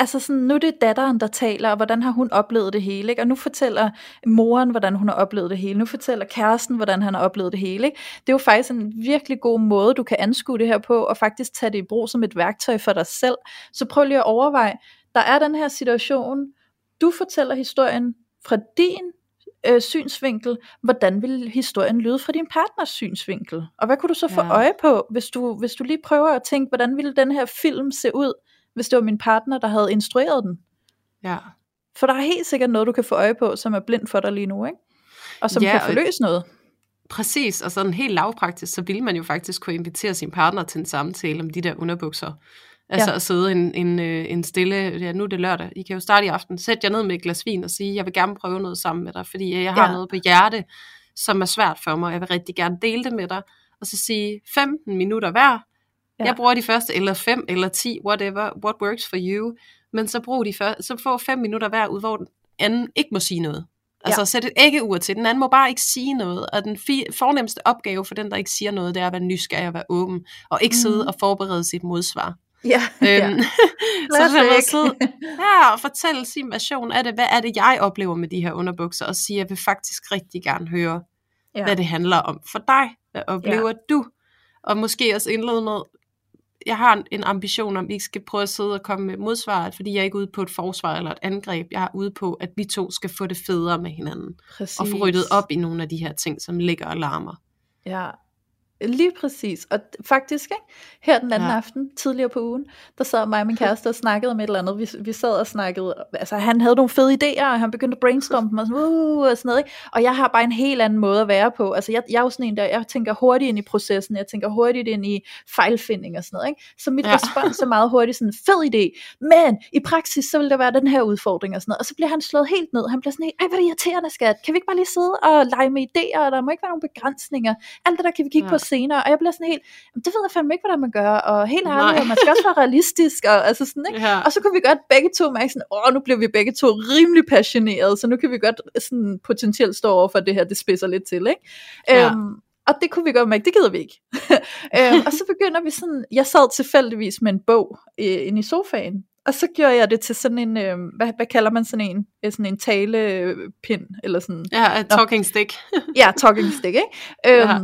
Altså sådan, nu er det datteren, der taler, og hvordan har hun oplevet det hele, ikke? og nu fortæller moren, hvordan hun har oplevet det hele, nu fortæller kæresten, hvordan han har oplevet det hele. Ikke? Det er jo faktisk en virkelig god måde, du kan anskue det her på, og faktisk tage det i brug som et værktøj for dig selv. Så prøv lige at overveje, der er den her situation, du fortæller historien fra din øh, synsvinkel, hvordan vil historien lyde fra din partners synsvinkel? Og hvad kunne du så få ja. øje på, hvis du, hvis du lige prøver at tænke, hvordan ville den her film se ud, hvis det var min partner, der havde instrueret den? Ja. For der er helt sikkert noget, du kan få øje på, som er blind for dig lige nu, ikke? Og som ja, kan forløse noget. Præcis, og sådan helt lavpraktisk, så ville man jo faktisk kunne invitere sin partner til en samtale om de der underbukser. Altså ja. at sidde en, en, øh, en stille, ja nu er det lørdag, I kan jo starte i aften, sæt jer ned med et glas vin og sige, jeg vil gerne prøve noget sammen med dig, fordi jeg har ja. noget på hjerte, som er svært for mig, jeg vil rigtig gerne dele det med dig, og så sige 15 minutter hver, ja. jeg bruger de første, eller 5 eller 10, whatever, what works for you, men så brug de første, så få 5 minutter hver ud, hvor den anden ikke må sige noget. Altså ja. sæt et æggeur til. Den anden må bare ikke sige noget. Og den fi- fornemmeste opgave for den, der ikke siger noget, det er at være nysgerrig og være åben. Og ikke sidde mm. og forberede sit modsvar. Ja, øhm, ja. så det var sidde ja, og fortælle sin version af det. Hvad er det, jeg oplever med de her underbukser? Og sige, at jeg vil faktisk rigtig gerne høre, ja. hvad det handler om for dig. Hvad oplever ja. du? Og måske også indlede med, jeg har en ambition om, at vi ikke skal prøve at sidde og komme med modsvaret, fordi jeg er ikke ude på et forsvar eller et angreb. Jeg er ude på, at vi to skal få det federe med hinanden. Præcis. Og få ryddet op i nogle af de her ting, som ligger og larmer. Ja, Lige præcis. Og faktisk, ikke? her den anden ja. aften, tidligere på ugen, der sad mig og min kæreste og snakkede om et eller andet. Vi, vi sad og snakkede, altså han havde nogle fede idéer, og han begyndte at brainstorme dem og sådan, uh, og sådan noget. Ikke? Og jeg har bare en helt anden måde at være på. Altså jeg, jeg er jo sådan en der, jeg tænker hurtigt ind i processen, jeg tænker hurtigt ind i fejlfinding og sådan noget. Ikke? Så mit ja. respons er meget hurtigt sådan, fed idé, men i praksis, så vil der være den her udfordring og sådan noget. Og så bliver han slået helt ned. Han bliver sådan, ej, hvor er det irriterende, skat. Kan vi ikke bare lige sidde og lege med idéer, og der må ikke være nogen begrænsninger. Alt det der kan vi kigge ja. på senere, og jeg bliver sådan helt, det ved jeg fandme ikke, hvordan man gør, og helt ærligt, og man skal også være realistisk, og, altså sådan, ikke? Ja. og så kunne vi godt begge to mærke sådan, åh, nu bliver vi begge to rimelig passionerede, så nu kan vi godt sådan potentielt stå over for, det her, det spidser lidt til, ikke? Ja. Øhm, og det kunne vi godt mærke, det gider vi ikke. øhm, og så begynder vi sådan, jeg sad tilfældigvis med en bog øh, inde i sofaen, og så gjorde jeg det til sådan en, øh, hvad, hvad kalder man sådan en, øh, sådan en talepind, eller sådan. Ja, talking stick. ja, talking stick, ikke? Øhm, ja.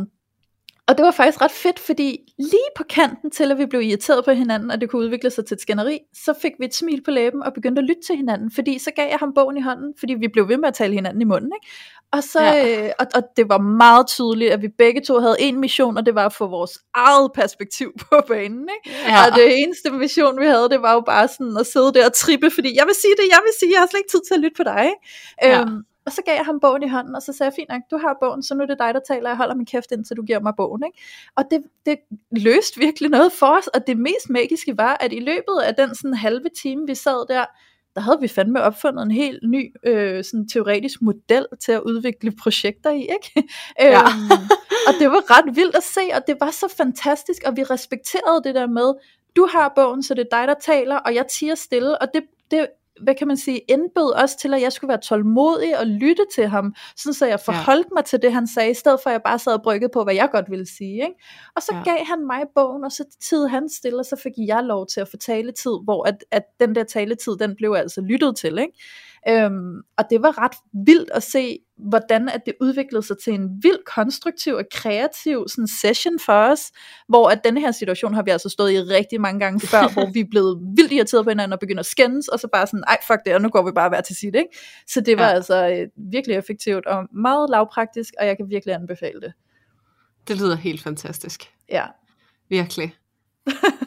Og det var faktisk ret fedt, fordi lige på kanten til, at vi blev irriteret på hinanden, og det kunne udvikle sig til et skænderi, så fik vi et smil på læben og begyndte at lytte til hinanden, fordi så gav jeg ham bogen i hånden, fordi vi blev ved med at tale hinanden i munden. Ikke? Og, så, ja. øh, og, og det var meget tydeligt, at vi begge to havde en mission, og det var at få vores eget perspektiv på banen. Ikke? Ja. Og det eneste mission, vi havde, det var jo bare sådan at sidde der og trippe, fordi jeg vil sige det, jeg vil sige, jeg har slet ikke tid til at lytte på dig. Ikke? Ja. Øhm, og så gav jeg ham bogen i hånden, og så sagde jeg, fint nok, du har bogen, så nu er det dig, der taler, jeg holder min kæft indtil du giver mig bogen. Ikke? Og det, det løste virkelig noget for os, og det mest magiske var, at i løbet af den sådan halve time, vi sad der, der havde vi fandme opfundet en helt ny øh, sådan teoretisk model til at udvikle projekter i, ikke? Ja. øhm, og det var ret vildt at se, og det var så fantastisk, og vi respekterede det der med, du har bogen, så det er dig, der taler, og jeg tiger stille, og det, det hvad kan man sige, indbød også til, at jeg skulle være tålmodig og lytte til ham, sådan så jeg forholdt ja. mig til det, han sagde, i stedet for at jeg bare sad og bryggede på, hvad jeg godt ville sige. Ikke? Og så ja. gav han mig bogen, og så tid han stille, og så fik jeg lov til at få taletid, hvor at, at den der taletid, den blev altså lyttet til. Ikke? Øhm, og det var ret vildt at se, hvordan at det udviklede sig til en vild konstruktiv og kreativ sådan session for os, hvor at denne her situation har vi altså stået i rigtig mange gange før, hvor vi er blevet vildt irriteret på hinanden og begynder at skændes, og så bare sådan, ej fuck det, og nu går vi bare hver til sit, ikke? Så det var ja. altså øh, virkelig effektivt og meget lavpraktisk, og jeg kan virkelig anbefale det. Det lyder helt fantastisk. Ja. Virkelig.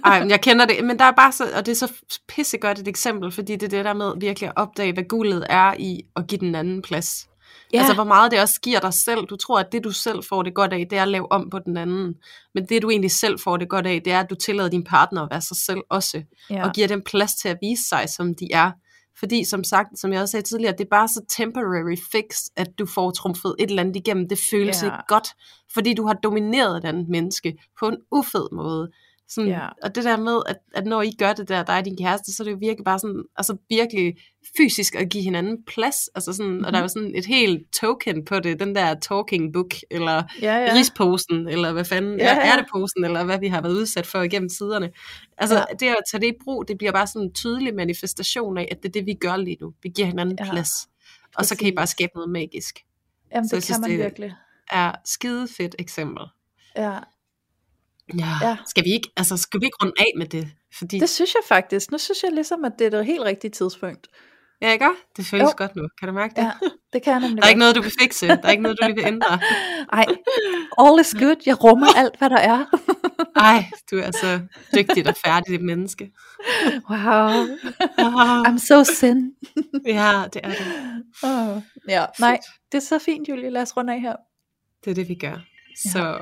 Ej, men jeg kender det, men der er bare så, og det er så pissegodt et eksempel, fordi det er det der med virkelig at opdage, hvad guldet er i at give den anden plads. Ja. Altså hvor meget det også giver dig selv. Du tror, at det du selv får det godt af, det er at lave om på den anden. Men det du egentlig selv får det godt af, det er, at du tillader din partner at være sig selv også. Ja. Og giver dem plads til at vise sig, som de er. Fordi som sagt, som jeg også sagde tidligere, det er bare så temporary fix, at du får trumfet et eller andet igennem. Det føles ja. ikke godt, fordi du har domineret den menneske på en ufed måde. Sådan, ja. Og det der med, at, at når I gør det der, dig og din kæreste, så er det jo virkelig bare sådan, altså virkelig fysisk at give hinanden plads. Altså sådan, mm-hmm. Og der er jo sådan et helt token på det, den der talking book, eller ja, ja. risposen, eller hvad fanden, ja, ja. er det posen, eller hvad vi har været udsat for igennem tiderne. Altså ja. det at tage det i brug, det bliver bare sådan en tydelig manifestation af, at det er det, vi gør lige nu. Vi giver hinanden ja. plads. Og Præcis. så kan I bare skabe noget magisk. Jamen det så kan synes, man det virkelig. er skide fedt eksempel. Ja, Ja. ja. Skal vi ikke, altså skal vi ikke runde af med det? Fordi... Det synes jeg faktisk. Nu synes jeg ligesom, at det er det helt rigtige tidspunkt. Ja, ikke? Det føles jo. godt nu. Kan du mærke det? Ja, det kan jeg nemlig Der er ikke noget, du vil fikse. Der er ikke noget, du lige vil ændre. Nej, all is good. Jeg rummer alt, hvad der er. Ej, du er så dygtigt og færdigt menneske. Wow. I'm so sin. ja, det er det. Oh. Ja, nej, det er så fint, Julie. Lad os runde af her. Det er det, vi gør. Ja.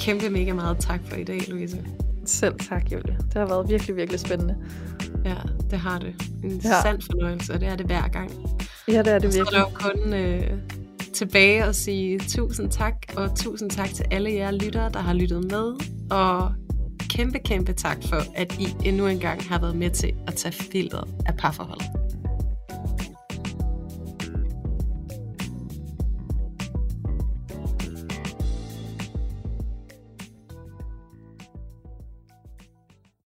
Kæmpe mega meget tak for i dag, Louise. Selv tak, Julie. Det har været virkelig, virkelig spændende. Ja, det har det. En ja. sand fornøjelse, og det er det hver gang. Ja, det er det virkelig. Så er der jo kun øh, tilbage og sige tusind tak, og tusind tak til alle jer lyttere, der har lyttet med, og kæmpe, kæmpe tak for, at I endnu engang har været med til at tage filteret af parforholdet.